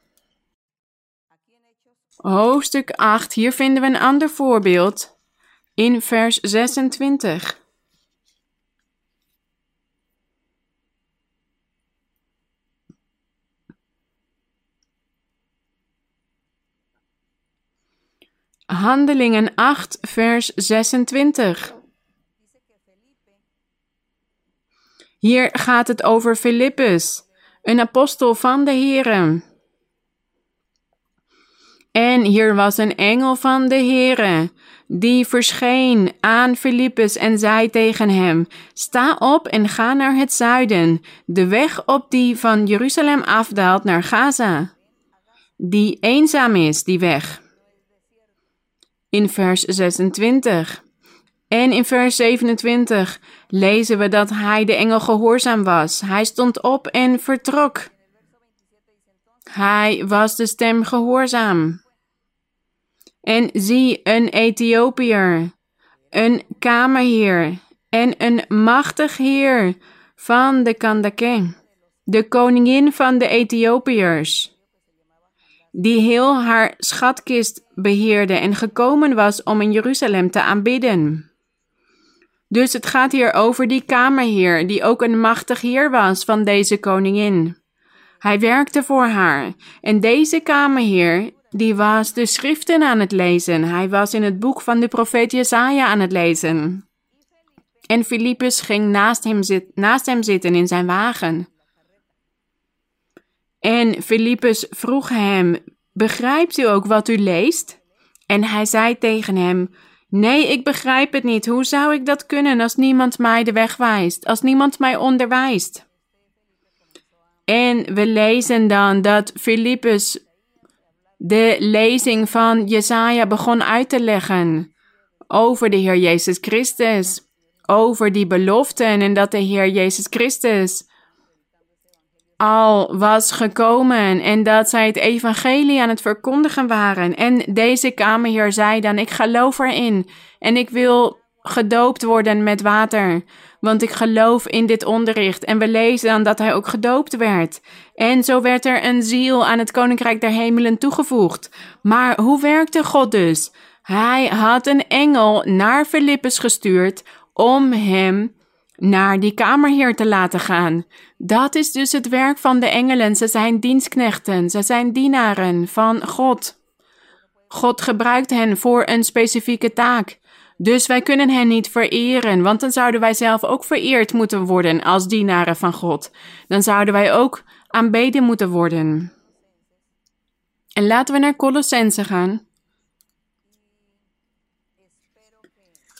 Hoofdstuk 8, hier vinden we een ander voorbeeld in vers 26. Handelingen 8, vers 26. Hier gaat het over Filippus, een apostel van de Here. En hier was een engel van de Here, die verscheen aan Filippus en zei tegen hem: Sta op en ga naar het zuiden, de weg op die van Jeruzalem afdaalt naar Gaza. Die eenzaam is, die weg. In vers 26. En in vers 27 lezen we dat hij de engel gehoorzaam was. Hij stond op en vertrok. Hij was de stem gehoorzaam. En zie een Ethiopiër, een kamerheer en een machtig heer van de Kandake, de koningin van de Ethiopiërs, die heel haar schatkist beheerde en gekomen was om in Jeruzalem te aanbidden. Dus het gaat hier over die kamerheer, die ook een machtig heer was van deze koningin. Hij werkte voor haar. En deze kamerheer, die was de schriften aan het lezen. Hij was in het boek van de profeet Jesaja aan het lezen. En Filippus ging naast hem, naast hem zitten in zijn wagen. En Filippus vroeg hem: Begrijpt u ook wat u leest? En hij zei tegen hem: Nee, ik begrijp het niet. Hoe zou ik dat kunnen als niemand mij de weg wijst, als niemand mij onderwijst? En we lezen dan dat Filippus de lezing van Jesaja begon uit te leggen over de Heer Jezus Christus, over die beloften en dat de Heer Jezus Christus al was gekomen en dat zij het evangelie aan het verkondigen waren. En deze kamerheer zei dan, ik geloof erin en ik wil gedoopt worden met water, want ik geloof in dit onderricht. En we lezen dan dat hij ook gedoopt werd. En zo werd er een ziel aan het koninkrijk der hemelen toegevoegd. Maar hoe werkte God dus? Hij had een engel naar Filippus gestuurd om hem naar die kamerheer te laten gaan. Dat is dus het werk van de engelen. Ze zijn dienstknechten, ze zijn dienaren van God. God gebruikt hen voor een specifieke taak. Dus wij kunnen hen niet vereren, want dan zouden wij zelf ook vereerd moeten worden als dienaren van God. Dan zouden wij ook aanbeden moeten worden. En laten we naar Colossense gaan.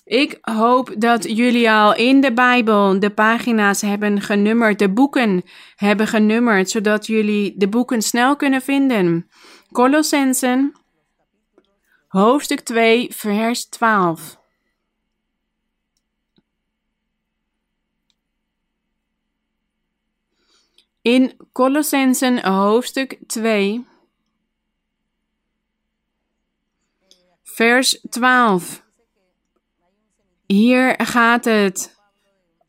Ik hoop dat jullie al in de Bijbel de pagina's hebben genummerd, de boeken hebben genummerd, zodat jullie de boeken snel kunnen vinden. Colossensen, hoofdstuk 2, vers 12. In Colossensen hoofdstuk 2, vers 12. Hier gaat het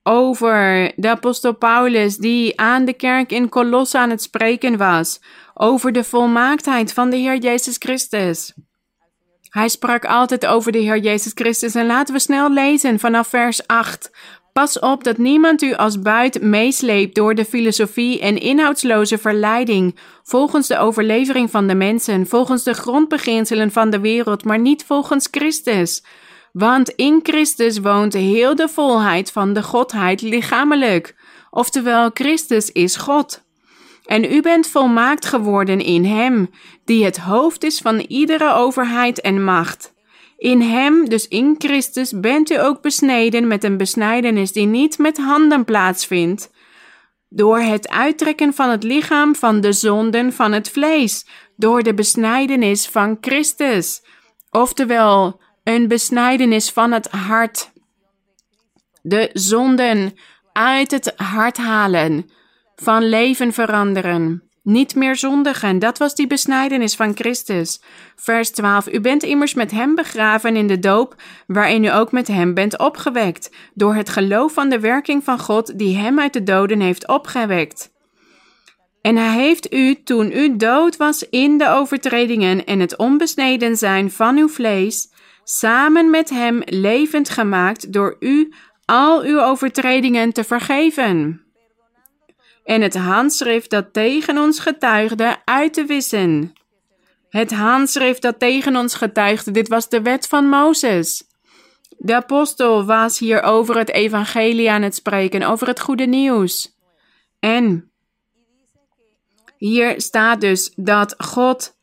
over de apostel Paulus die aan de kerk in Colosse aan het spreken was, over de volmaaktheid van de Heer Jezus Christus. Hij sprak altijd over de Heer Jezus Christus en laten we snel lezen vanaf vers 8. Pas op dat niemand u als buit meesleept door de filosofie en inhoudsloze verleiding, volgens de overlevering van de mensen, volgens de grondbeginselen van de wereld, maar niet volgens Christus. Want in Christus woont heel de volheid van de Godheid lichamelijk, oftewel Christus is God. En u bent volmaakt geworden in Hem, die het hoofd is van iedere overheid en macht. In Hem, dus in Christus, bent u ook besneden met een besnijdenis die niet met handen plaatsvindt, door het uittrekken van het lichaam van de zonden van het vlees, door de besnijdenis van Christus, oftewel een besnijdenis van het hart. De zonden uit het hart halen, van leven veranderen. Niet meer zondigen, dat was die besnijdenis van Christus. Vers 12. U bent immers met hem begraven in de doop, waarin u ook met hem bent opgewekt, door het geloof van de werking van God die hem uit de doden heeft opgewekt. En hij heeft u, toen u dood was in de overtredingen en het onbesneden zijn van uw vlees, samen met hem levend gemaakt door u al uw overtredingen te vergeven. En het handschrift dat tegen ons getuigde uit te wissen. Het handschrift dat tegen ons getuigde, dit was de wet van Mozes. De apostel was hier over het evangelie aan het spreken, over het goede nieuws. En hier staat dus dat God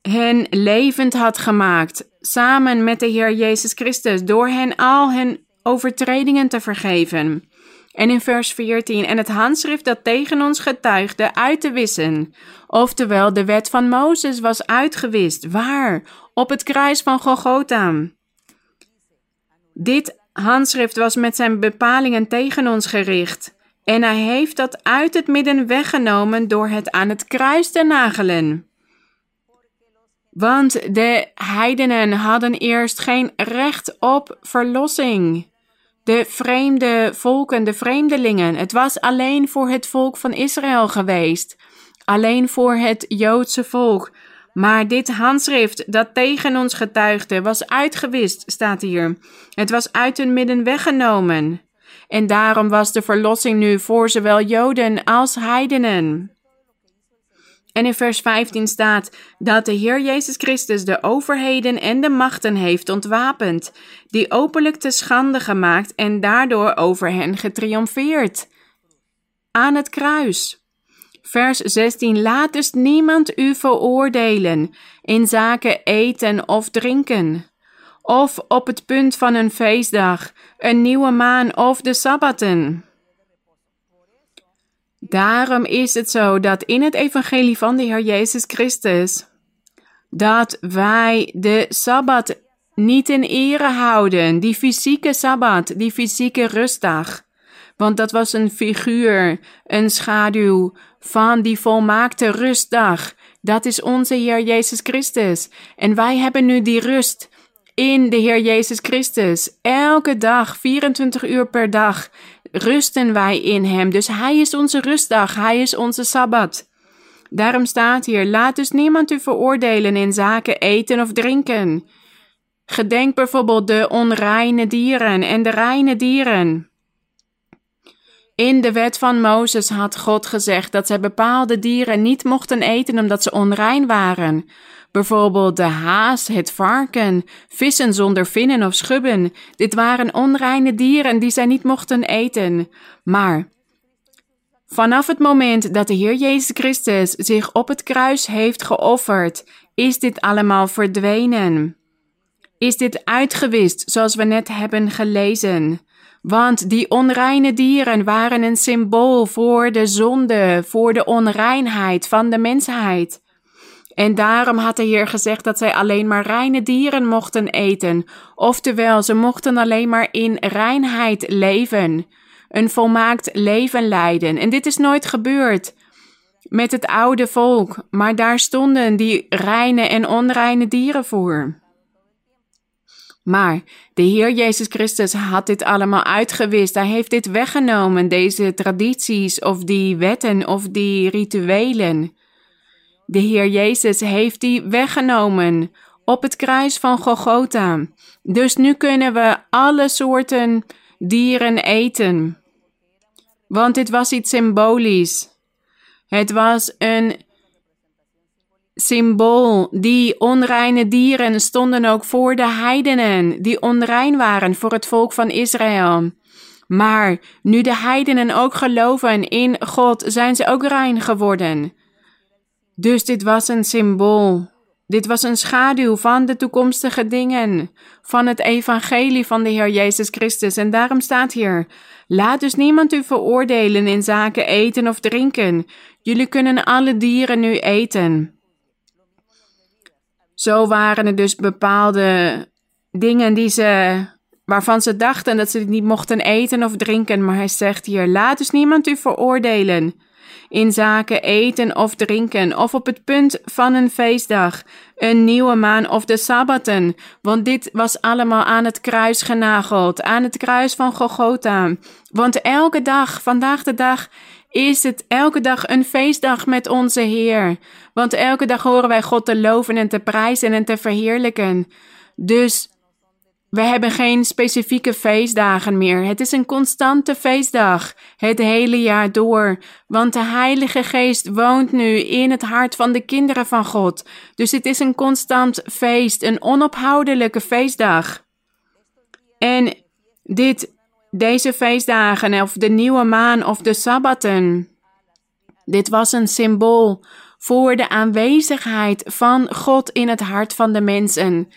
hen levend had gemaakt, samen met de Heer Jezus Christus, door hen al hun overtredingen te vergeven. En in vers 14, en het handschrift dat tegen ons getuigde uit te wissen. Oftewel, de wet van Mozes was uitgewist. Waar? Op het kruis van Golgotha. Dit handschrift was met zijn bepalingen tegen ons gericht. En hij heeft dat uit het midden weggenomen door het aan het kruis te nagelen. Want de heidenen hadden eerst geen recht op verlossing. De vreemde volken, de vreemdelingen. Het was alleen voor het volk van Israël geweest. Alleen voor het Joodse volk. Maar dit handschrift dat tegen ons getuigde was uitgewist, staat hier. Het was uit hun midden weggenomen. En daarom was de verlossing nu voor zowel Joden als heidenen. En in vers 15 staat dat de Heer Jezus Christus de overheden en de machten heeft ontwapend, die openlijk te schande gemaakt en daardoor over hen getriomfeerd. Aan het kruis. Vers 16. Laat dus niemand u veroordelen in zaken eten of drinken, of op het punt van een feestdag, een nieuwe maan of de sabbaten. Daarom is het zo dat in het evangelie van de Heer Jezus Christus, dat wij de Sabbat niet in ere houden, die fysieke Sabbat, die fysieke rustdag. Want dat was een figuur, een schaduw van die volmaakte rustdag. Dat is onze Heer Jezus Christus. En wij hebben nu die rust in de Heer Jezus Christus. Elke dag, 24 uur per dag, rusten wij in Hem. Dus Hij is onze rustdag, Hij is onze Sabbat. Daarom staat hier: laat dus niemand u veroordelen in zaken eten of drinken. Gedenk bijvoorbeeld de onreine dieren en de reine dieren. In de wet van Mozes had God gezegd dat zij bepaalde dieren niet mochten eten omdat ze onrein waren. Bijvoorbeeld de haas, het varken, vissen zonder vinnen of schubben. Dit waren onreine dieren die zij niet mochten eten. Maar vanaf het moment dat de Heer Jezus Christus zich op het kruis heeft geofferd, is dit allemaal verdwenen. Is dit uitgewist, zoals we net hebben gelezen. Want die onreine dieren waren een symbool voor de zonde, voor de onreinheid van de mensheid. En daarom had de Heer gezegd dat zij alleen maar reine dieren mochten eten, oftewel ze mochten alleen maar in reinheid leven, een volmaakt leven leiden. En dit is nooit gebeurd met het oude volk, maar daar stonden die reine en onreine dieren voor. Maar de Heer Jezus Christus had dit allemaal uitgewist. Hij heeft dit weggenomen, deze tradities of die wetten of die rituelen. De Heer Jezus heeft die weggenomen op het kruis van Golgotha. Dus nu kunnen we alle soorten dieren eten. Want dit was iets symbolisch. Het was een symbool. Die onreine dieren stonden ook voor de heidenen, die onrein waren voor het volk van Israël. Maar nu de heidenen ook geloven in God, zijn ze ook rein geworden. Dus dit was een symbool. Dit was een schaduw van de toekomstige dingen, van het evangelie van de Heer Jezus Christus. En daarom staat hier: Laat dus niemand u veroordelen in zaken eten of drinken. Jullie kunnen alle dieren nu eten. Zo waren er dus bepaalde dingen die ze, waarvan ze dachten dat ze niet mochten eten of drinken. Maar hij zegt hier: Laat dus niemand u veroordelen in zaken eten of drinken, of op het punt van een feestdag, een nieuwe maan of de sabbaten, want dit was allemaal aan het kruis genageld, aan het kruis van Golgotha. Want elke dag, vandaag de dag, is het elke dag een feestdag met onze Heer. Want elke dag horen wij God te loven en te prijzen en te verheerlijken. Dus we hebben geen specifieke feestdagen meer. Het is een constante feestdag, het hele jaar door. Want de Heilige Geest woont nu in het hart van de kinderen van God. Dus het is een constant feest, een onophoudelijke feestdag. En dit, deze feestdagen, of de nieuwe maan of de sabbaten, dit was een symbool voor de aanwezigheid van God in het hart van de mensen.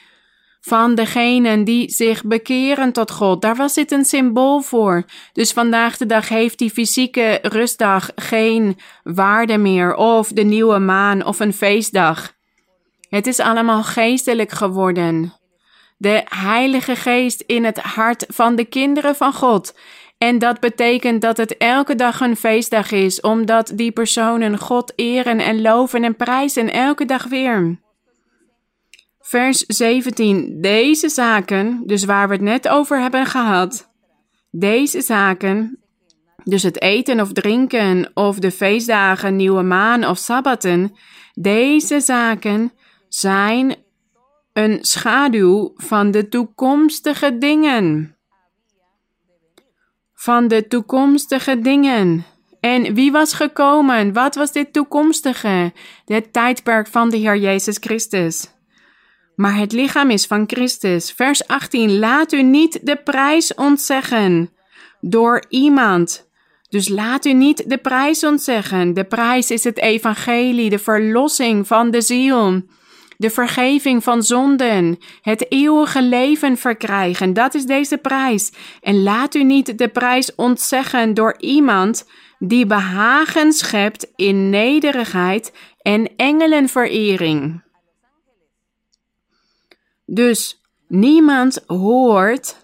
Van degenen die zich bekeren tot God. Daar was dit een symbool voor. Dus vandaag de dag heeft die fysieke rustdag geen waarde meer. Of de nieuwe maan of een feestdag. Het is allemaal geestelijk geworden. De Heilige Geest in het hart van de kinderen van God en dat betekent dat het elke dag een feestdag is, omdat die personen God eren en loven en prijzen elke dag weer. Vers 17. Deze zaken, dus waar we het net over hebben gehad, deze zaken, dus het eten of drinken of de feestdagen, nieuwe maan of sabbaten, deze zaken zijn een schaduw van de toekomstige dingen van de toekomstige dingen. En wie was gekomen? Wat was dit toekomstige? Het tijdperk van de Heer Jezus Christus. Maar het lichaam is van Christus. Vers 18. Laat u niet de prijs ontzeggen door iemand. Dus laat u niet de prijs ontzeggen. De prijs is het evangelie, de verlossing van de ziel de vergeving van zonden, het eeuwige leven verkrijgen. Dat is deze prijs. En laat u niet de prijs ontzeggen door iemand die behagen schept in nederigheid en engelenverering. Dus niemand hoort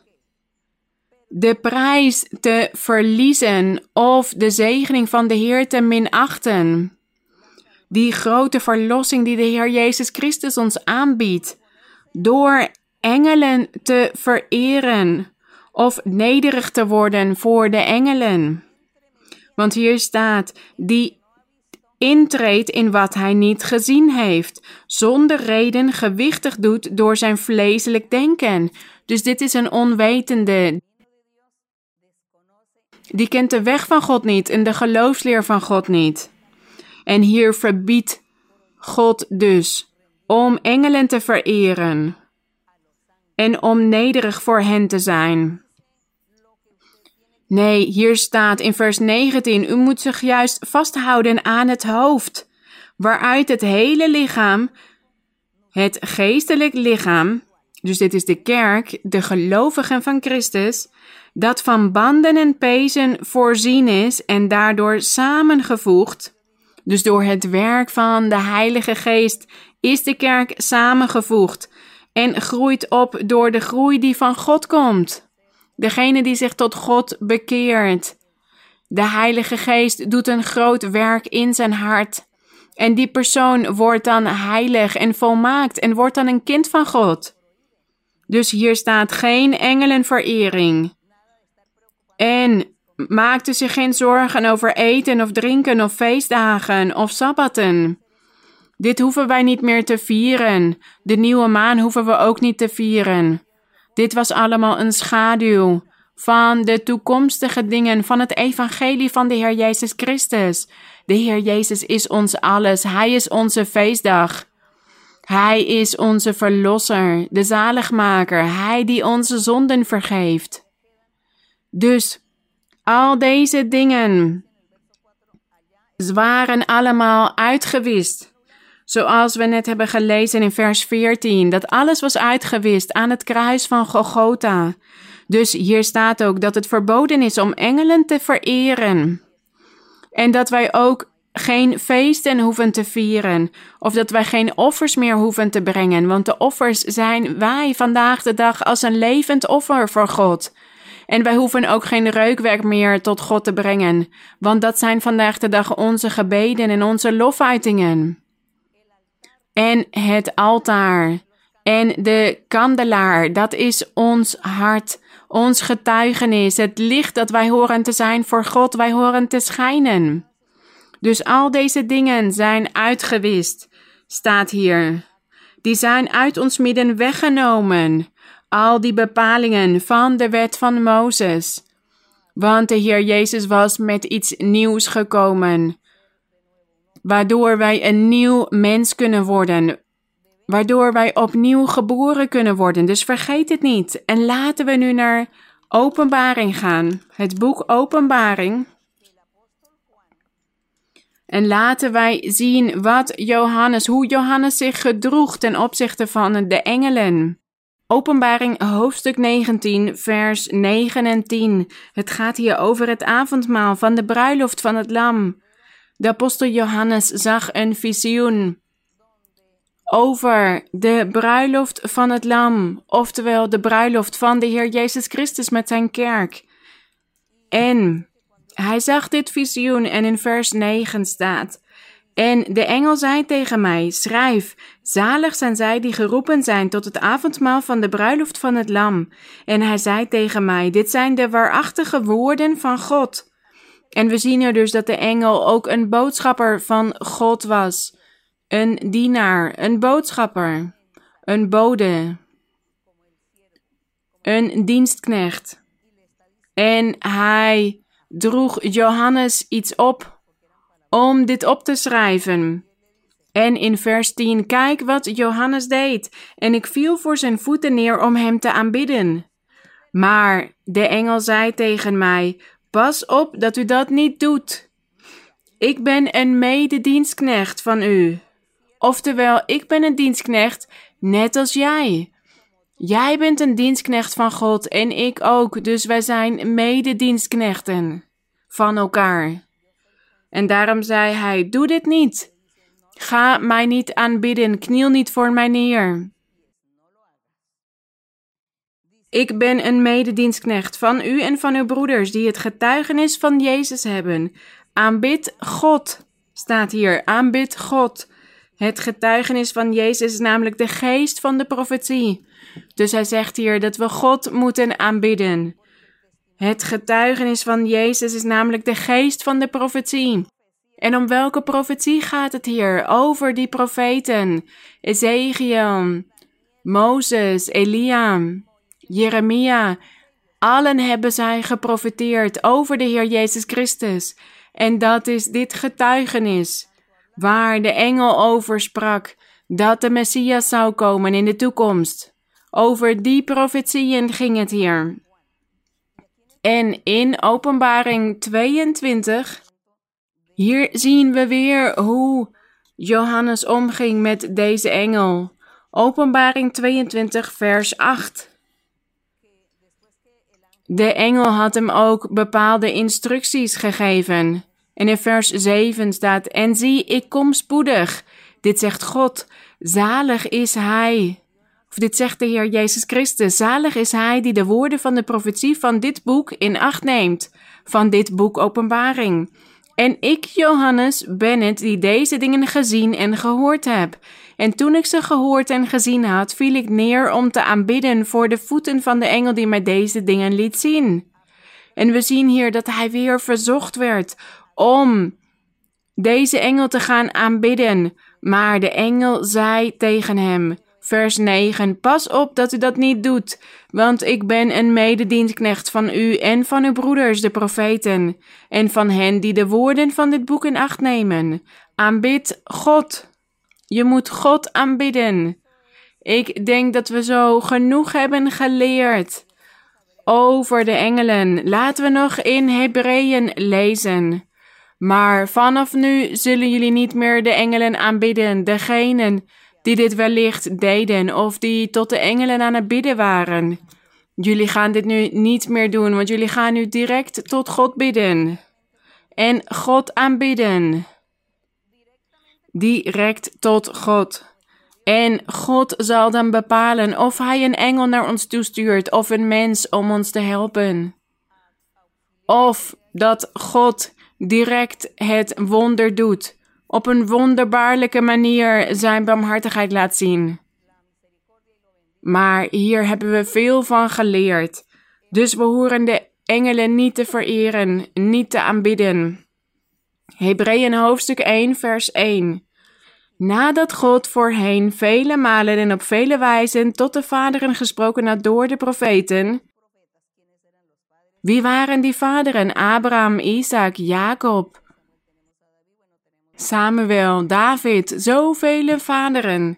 de prijs te verliezen of de zegening van de Heer te minachten die grote verlossing die de Heer Jezus Christus ons aanbiedt, door engelen te vereren of nederig te worden voor de engelen. Want hier staat, die intreedt in wat hij niet gezien heeft, zonder reden gewichtig doet door zijn vleeselijk denken. Dus dit is een onwetende. Die kent de weg van God niet en de geloofsleer van God niet. En hier verbiedt God dus om engelen te vereren en om nederig voor hen te zijn. Nee, hier staat in vers 19: U moet zich juist vasthouden aan het hoofd, waaruit het hele lichaam, het geestelijk lichaam, dus dit is de kerk, de gelovigen van Christus, dat van banden en pezen voorzien is en daardoor samengevoegd dus door het werk van de Heilige Geest is de kerk samengevoegd en groeit op door de groei die van God komt. Degene die zich tot God bekeert. De Heilige Geest doet een groot werk in zijn hart. En die persoon wordt dan heilig en volmaakt en wordt dan een kind van God. Dus hier staat geen engelenverering. En maakte zich geen zorgen over eten of drinken of feestdagen of sabbaten. Dit hoeven wij niet meer te vieren. De nieuwe maan hoeven we ook niet te vieren. Dit was allemaal een schaduw van de toekomstige dingen van het evangelie van de Heer Jezus Christus. De Heer Jezus is ons alles. Hij is onze feestdag. Hij is onze verlosser, de zaligmaker, Hij die onze zonden vergeeft. Dus al deze dingen waren allemaal uitgewist. Zoals we net hebben gelezen in vers 14, dat alles was uitgewist aan het kruis van Golgotha. Dus hier staat ook dat het verboden is om engelen te vereren. En dat wij ook geen feesten hoeven te vieren, of dat wij geen offers meer hoeven te brengen, want de offers zijn wij vandaag de dag als een levend offer voor God. En wij hoeven ook geen reukwerk meer tot God te brengen, want dat zijn vandaag de dag onze gebeden en onze lofuitingen. En het altaar en de kandelaar, dat is ons hart, ons getuigenis, het licht dat wij horen te zijn voor God, wij horen te schijnen. Dus al deze dingen zijn uitgewist, staat hier. Die zijn uit ons midden weggenomen al die bepalingen van de wet van Mozes. Want de Heer Jezus was met iets nieuws gekomen, waardoor wij een nieuw mens kunnen worden. waardoor wij opnieuw geboren kunnen worden. Dus vergeet het niet. En laten we nu naar Openbaring gaan. Het boek Openbaring. En laten wij zien wat Johannes, hoe Johannes zich gedroeg ten opzichte van de engelen. Openbaring hoofdstuk 19, vers 9 en 10. Het gaat hier over het avondmaal van de bruiloft van het Lam. De apostel Johannes zag een visioen over de bruiloft van het Lam, oftewel de bruiloft van de Heer Jezus Christus met zijn kerk. En hij zag dit visioen en in vers 9 staat: En de engel zei tegen mij: Schrijf, zalig zijn zij die geroepen zijn tot het avondmaal van de bruiloft van het Lam. En hij zei tegen mij: Dit zijn de waarachtige woorden van God. En we zien er dus dat de engel ook een boodschapper van God was. Een dienaar, een boodschapper, een bode, een dienstknecht. En hij droeg Johannes iets op om dit op te schrijven. En in vers 10, kijk wat Johannes deed. En ik viel voor zijn voeten neer om hem te aanbidden. Maar de engel zei tegen mij: Pas op dat u dat niet doet. Ik ben een mededienstknecht van u. Oftewel, ik ben een dienstknecht, net als jij. Jij bent een dienstknecht van God en ik ook, dus wij zijn mededienstknechten van elkaar. En daarom zei hij: Doe dit niet. Ga mij niet aanbidden, kniel niet voor mij neer. Ik ben een mededienstknecht van u en van uw broeders die het getuigenis van Jezus hebben. Aanbid God, staat hier. Aanbid God. Het getuigenis van Jezus is namelijk de geest van de profetie. Dus hij zegt hier dat we God moeten aanbidden. Het getuigenis van Jezus is namelijk de geest van de profetie. En om welke profetie gaat het hier? Over die profeten. Ezekiel, Mozes, Elia, Jeremia. Allen hebben zij geprofeteerd over de Heer Jezus Christus. En dat is dit getuigenis waar de engel over sprak dat de Messias zou komen in de toekomst. Over die profetieën ging het hier. En in Openbaring 22, hier zien we weer hoe Johannes omging met deze engel. Openbaring 22, vers 8. De engel had hem ook bepaalde instructies gegeven. En in vers 7 staat: En zie, ik kom spoedig. Dit zegt God. Zalig is hij. Of dit zegt de Heer Jezus Christus. Zalig is hij die de woorden van de profetie van dit boek in acht neemt. Van dit boek Openbaring. En ik, Johannes, ben het die deze dingen gezien en gehoord heb. En toen ik ze gehoord en gezien had, viel ik neer om te aanbidden voor de voeten van de engel die mij deze dingen liet zien. En we zien hier dat hij weer verzocht werd om deze engel te gaan aanbidden. Maar de engel zei tegen hem, vers 9, Pas op dat u dat niet doet, want ik ben een mededienstknecht van u en van uw broeders, de profeten, en van hen die de woorden van dit boek in acht nemen. Aanbid God. Je moet God aanbidden. Ik denk dat we zo genoeg hebben geleerd over de engelen. Laten we nog in Hebreeën lezen. Maar vanaf nu zullen jullie niet meer de engelen aanbidden, degenen die dit wellicht deden of die tot de engelen aan het bidden waren. Jullie gaan dit nu niet meer doen, want jullie gaan nu direct tot God bidden. En God aanbidden. Direct tot God. En God zal dan bepalen of Hij een engel naar ons toestuurt of een mens om ons te helpen. Of dat God direct het wonder doet, op een wonderbaarlijke manier zijn barmhartigheid laat zien. Maar hier hebben we veel van geleerd, dus we horen de engelen niet te vereren, niet te aanbidden. Hebreeën hoofdstuk 1, vers 1. Nadat God voorheen vele malen en op vele wijzen tot de vaderen gesproken had door de profeten, wie waren die vaderen? Abraham, Isaac, Jacob, Samuel, David, zoveel vaderen.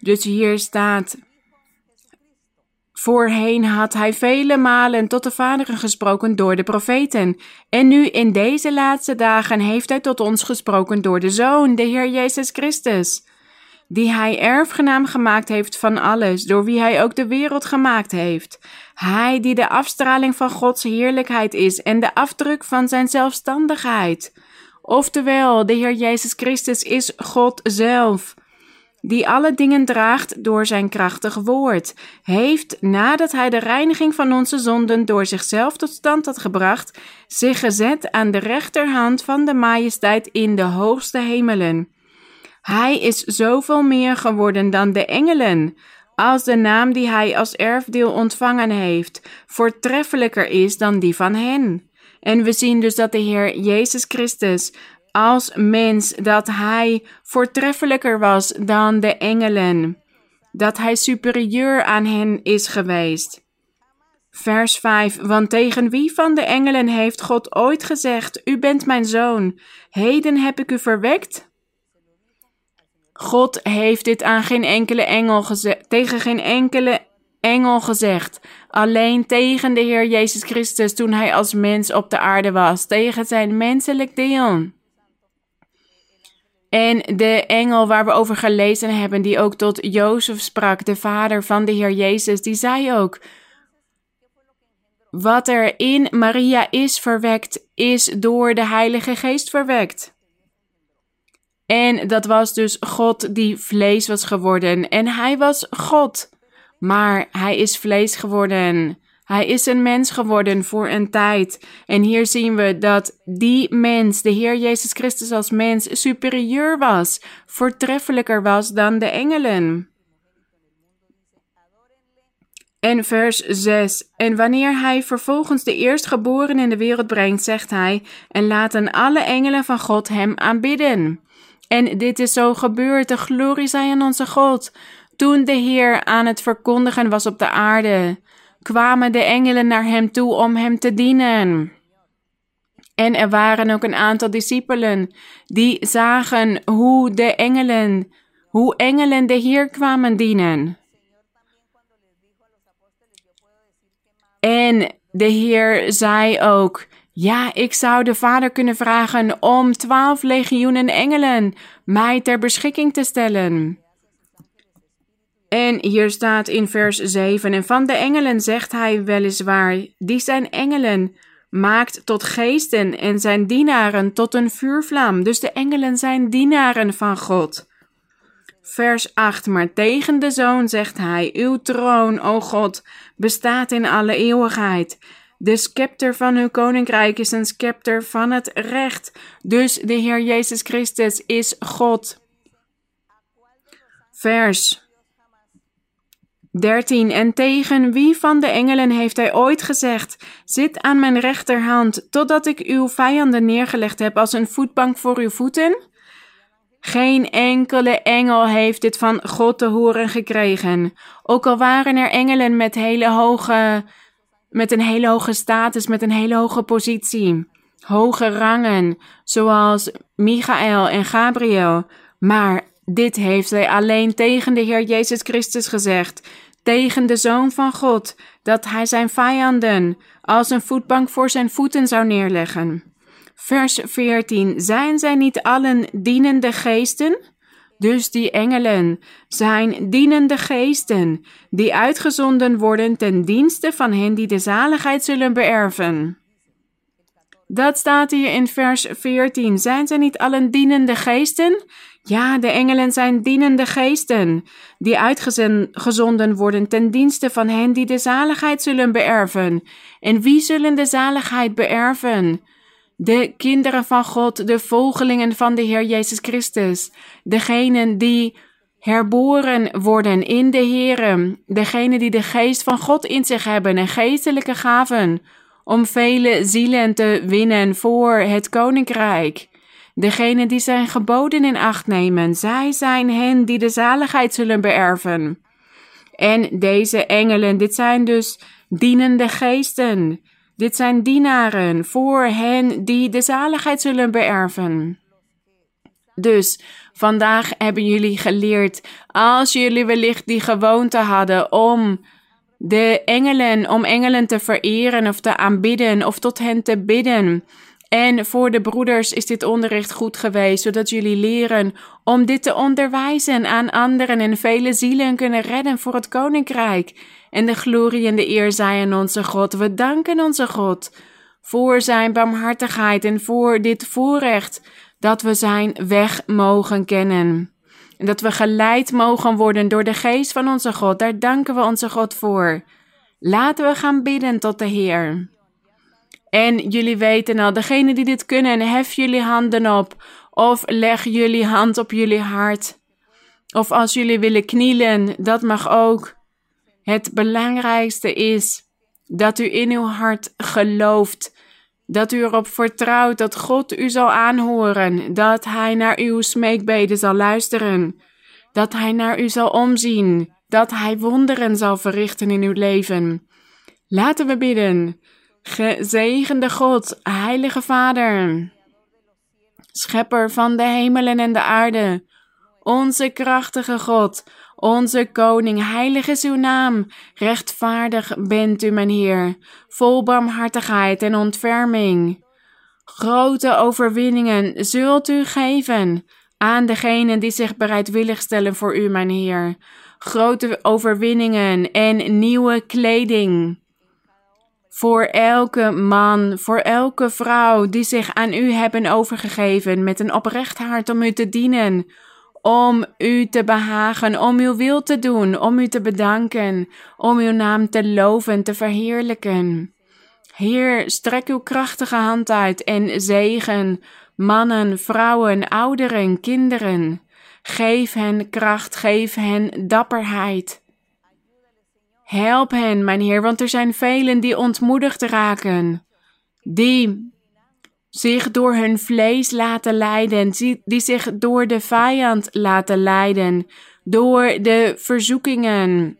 Dus hier staat. Voorheen had hij vele malen tot de Vader gesproken door de profeten. En nu in deze laatste dagen heeft hij tot ons gesproken door de Zoon, de Heer Jezus Christus die hij erfgenaam gemaakt heeft van alles, door wie hij ook de wereld gemaakt heeft. Hij die de afstraling van Gods heerlijkheid is en de afdruk van zijn zelfstandigheid. Oftewel, de Heer Jezus Christus is God zelf, die alle dingen draagt door zijn krachtig woord, heeft, nadat hij de reiniging van onze zonden door zichzelf tot stand had gebracht, zich gezet aan de rechterhand van de majesteit in de hoogste hemelen hij is zoveel meer geworden dan de engelen, als de naam die hij als erfdeel ontvangen heeft voortreffelijker is dan die van hen. En we zien dus dat de Heer Jezus Christus als mens, dat hij voortreffelijker was dan de engelen, dat hij superieur aan hen is geweest. Vers 5. Want tegen wie van de engelen heeft God ooit gezegd: U bent mijn zoon, heden heb ik u verwekt? God heeft dit aan geen enkele engel gezegd, tegen geen enkele engel gezegd. Alleen tegen de Heer Jezus Christus toen hij als mens op de aarde was, tegen zijn menselijk deel. En de engel waar we over gelezen hebben, die ook tot Jozef sprak, de vader van de Heer Jezus, die zei ook: Wat er in Maria is verwekt, is door de Heilige Geest verwekt. En dat was dus God die vlees was geworden. En hij was God. Maar hij is vlees geworden. Hij is een mens geworden voor een tijd. En hier zien we dat die mens, de Heer Jezus Christus als mens, superieur was, voortreffelijker was dan de engelen. En vers 6. En wanneer hij vervolgens de eerstgeboren in de wereld brengt, zegt hij: En laten alle engelen van God hem aanbidden. En dit is zo gebeurd. De glorie zij aan onze God. Toen de Heer aan het verkondigen was op de aarde, kwamen de engelen naar hem toe om hem te dienen. En er waren ook een aantal discipelen die zagen hoe de engelen, hoe engelen de Heer kwamen dienen. En de Heer zei ook: ja, ik zou de Vader kunnen vragen om twaalf legioenen engelen mij ter beschikking te stellen. En hier staat in vers 7: En van de engelen zegt hij weliswaar: Die zijn engelen, maakt tot geesten en zijn dienaren tot een vuurvlam. Dus de engelen zijn dienaren van God. Vers 8: Maar tegen de zoon zegt hij: Uw troon, o God, bestaat in alle eeuwigheid. De scepter van uw koninkrijk is een scepter van het recht. Dus de Heer Jezus Christus is God. Vers 13. En tegen wie van de engelen heeft hij ooit gezegd: Zit aan mijn rechterhand, totdat ik uw vijanden neergelegd heb als een voetbank voor uw voeten? Geen enkele engel heeft dit van God te horen gekregen. Ook al waren er engelen met hele hoge met een hele hoge status, met een hele hoge positie, hoge rangen, zoals Michael en Gabriel. Maar dit heeft hij alleen tegen de Heer Jezus Christus gezegd, tegen de Zoon van God, dat hij zijn vijanden als een voetbank voor zijn voeten zou neerleggen. Vers 14: Zijn zij niet allen dienende geesten? Dus die engelen zijn dienende geesten, die uitgezonden worden ten dienste van hen die de zaligheid zullen beërven. Dat staat hier in vers 14. Zijn ze niet allen dienende geesten? Ja, de engelen zijn dienende geesten, die uitgezonden worden ten dienste van hen die de zaligheid zullen beërven. En wie zullen de zaligheid beërven? de kinderen van God, de volgelingen van de Heer Jezus Christus, degenen die herboren worden in de Heer, degenen die de geest van God in zich hebben en geestelijke gaven, om vele zielen te winnen voor het koninkrijk. Degenen die zijn geboden in acht nemen, zij zijn hen die de zaligheid zullen beërven. En deze engelen, dit zijn dus dienende geesten, dit zijn dienaren voor hen die de zaligheid zullen beërven. Dus vandaag hebben jullie geleerd, als jullie wellicht die gewoonte hadden om de engelen, om engelen te vereren of te aanbidden of tot hen te bidden. En voor de broeders is dit onderricht goed geweest, zodat jullie leren om dit te onderwijzen aan anderen en vele zielen kunnen redden voor het koninkrijk. En de glorie en de eer zij onze God. We danken onze God voor zijn barmhartigheid en voor dit voorrecht dat we zijn weg mogen kennen. En dat we geleid mogen worden door de geest van onze God. Daar danken we onze God voor. Laten we gaan bidden tot de Heer. En jullie weten al, degene die dit kunnen, hef jullie handen op. Of leg jullie hand op jullie hart. Of als jullie willen knielen, dat mag ook. Het belangrijkste is dat u in uw hart gelooft. Dat u erop vertrouwt dat God u zal aanhoren. Dat Hij naar uw smeekbeden zal luisteren. Dat Hij naar u zal omzien. Dat Hij wonderen zal verrichten in uw leven. Laten we bidden. Gezegende God, Heilige Vader, Schepper van de hemelen en de aarde, onze krachtige God, onze Koning, heilig is uw naam, rechtvaardig bent u, mijn Heer, vol barmhartigheid en ontferming. Grote overwinningen zult u geven aan degenen die zich bereidwillig stellen voor u, mijn Heer. Grote overwinningen en nieuwe kleding voor elke man, voor elke vrouw die zich aan u hebben overgegeven met een oprecht hart om u te dienen, om u te behagen, om uw wil te doen, om u te bedanken, om uw naam te loven, te verheerlijken. Heer, strek uw krachtige hand uit en zegen mannen, vrouwen, ouderen, kinderen. Geef hen kracht, geef hen dapperheid. Help hen, mijn Heer, want er zijn velen die ontmoedigd raken, die zich door hun vlees laten leiden, die zich door de vijand laten leiden, door de verzoekingen,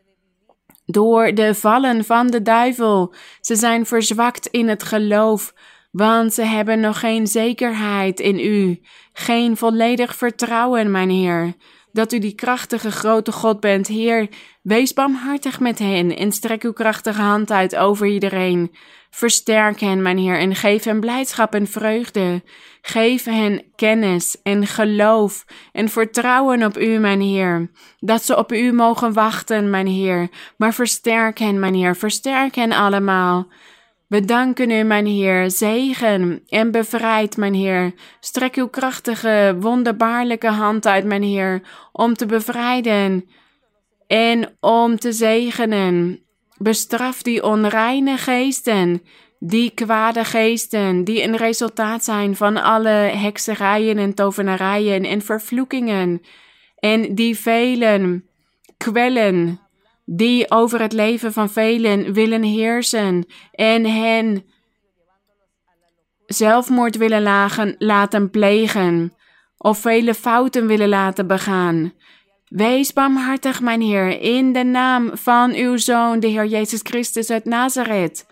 door de vallen van de duivel. Ze zijn verzwakt in het geloof, want ze hebben nog geen zekerheid in U, geen volledig vertrouwen, mijn Heer dat u die krachtige grote God bent. Heer, wees barmhartig met hen en strek uw krachtige hand uit over iedereen. Versterk hen, mijn Heer, en geef hen blijdschap en vreugde. Geef hen kennis en geloof en vertrouwen op U, mijn Heer. Dat ze op U mogen wachten, mijn Heer. Maar versterk hen, mijn Heer, versterk hen allemaal. We danken u, mijn Heer, zegen en bevrijd, mijn Heer. Strek uw krachtige, wonderbaarlijke hand uit, mijn Heer, om te bevrijden en om te zegenen. Bestraf die onreine geesten, die kwade geesten, die een resultaat zijn van alle hekserijen en tovenarijen en vervloekingen, en die velen kwellen die over het leven van velen willen heersen en hen zelfmoord willen lagen, laten plegen of vele fouten willen laten begaan. Wees barmhartig, mijn Heer, in de naam van uw Zoon, de Heer Jezus Christus uit Nazareth.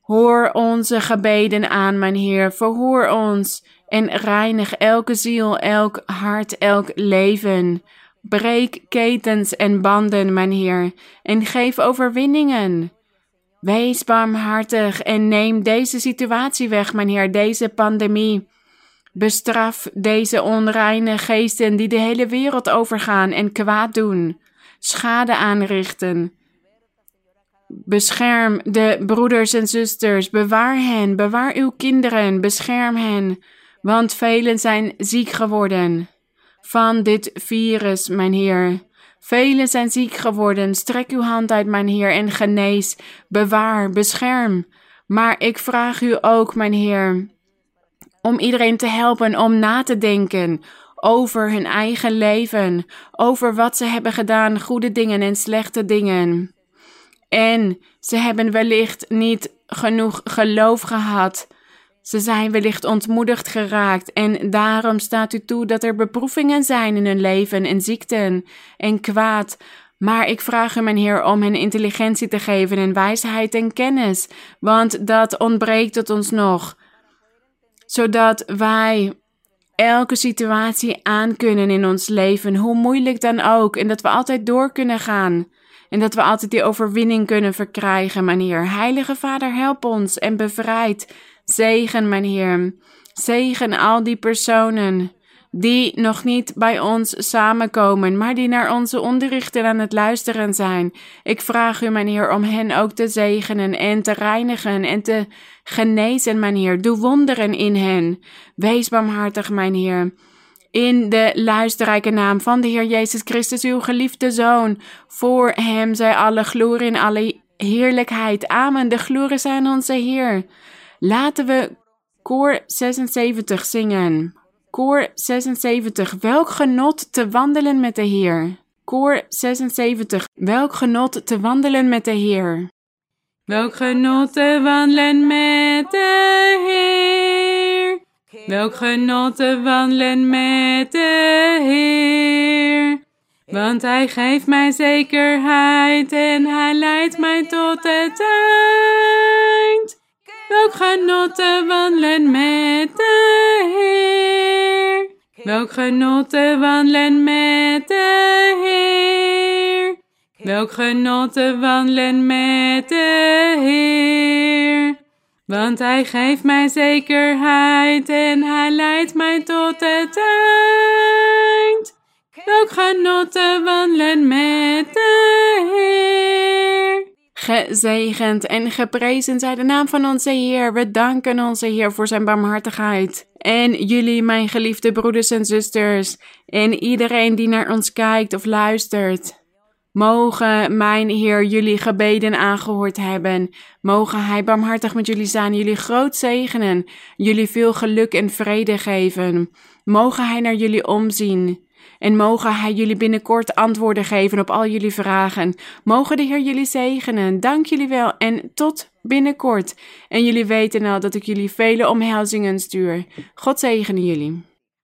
Hoor onze gebeden aan, mijn Heer, verhoor ons en reinig elke ziel, elk hart, elk leven. Breek ketens en banden, mijn Heer, en geef overwinningen. Wees barmhartig en neem deze situatie weg, mijn Heer, deze pandemie. Bestraf deze onreine geesten die de hele wereld overgaan en kwaad doen, schade aanrichten. Bescherm de broeders en zusters, bewaar hen, bewaar uw kinderen, bescherm hen, want velen zijn ziek geworden van dit virus, mijn Heer. Velen zijn ziek geworden. Strek uw hand uit, mijn Heer, en genees, bewaar, bescherm. Maar ik vraag u ook, mijn Heer, om iedereen te helpen om na te denken over hun eigen leven, over wat ze hebben gedaan, goede dingen en slechte dingen. En ze hebben wellicht niet genoeg geloof gehad ze zijn wellicht ontmoedigd geraakt en daarom staat u toe dat er beproevingen zijn in hun leven en ziekten en kwaad. Maar ik vraag u, mijn Heer, om hen intelligentie te geven en wijsheid en kennis, want dat ontbreekt het ons nog, zodat wij elke situatie aankunnen in ons leven, hoe moeilijk dan ook, en dat we altijd door kunnen gaan. En dat we altijd die overwinning kunnen verkrijgen, mijn Heer. Heilige Vader, help ons en bevrijd. Zegen, mijn Heer. Zegen al die personen die nog niet bij ons samenkomen, maar die naar onze onderrichten aan het luisteren zijn. Ik vraag u, mijn Heer, om hen ook te zegenen en te reinigen en te genezen, mijn Heer. Doe wonderen in hen. Wees barmhartig, mijn Heer. In de luisterrijke naam van de Heer Jezus Christus, uw geliefde Zoon. Voor hem zij alle glorie en alle heerlijkheid. Amen. De glorie zijn onze Heer. Laten we koor 76 zingen. Koor 76. Welk genot te wandelen met de Heer. Koor 76. Welk genot te wandelen met de Heer. Welk genot te wandelen met de Heer. Welk genot te wandelen met de Heer. Want Hij geeft mij zekerheid en Hij leidt mij tot het eind. Welk genot te wandelen met de Heer. Welk genot te wandelen met de Heer. Welk genot te wandelen met de Heer. Want Hij geeft mij zekerheid en Hij leidt mij tot het eind. Welk genot te wandelen met de Heer. Gezegend en geprezen zij de naam van onze Heer. We danken onze Heer voor zijn barmhartigheid. En jullie, mijn geliefde broeders en zusters, en iedereen die naar ons kijkt of luistert. Mogen mijn Heer jullie gebeden aangehoord hebben. Mogen Hij barmhartig met jullie zijn, jullie groot zegenen, jullie veel geluk en vrede geven. Mogen Hij naar jullie omzien. En mogen Hij jullie binnenkort antwoorden geven op al jullie vragen. Mogen de Heer jullie zegenen. Dank jullie wel en tot binnenkort. En jullie weten al dat ik jullie vele omhelzingen stuur. God zegene jullie.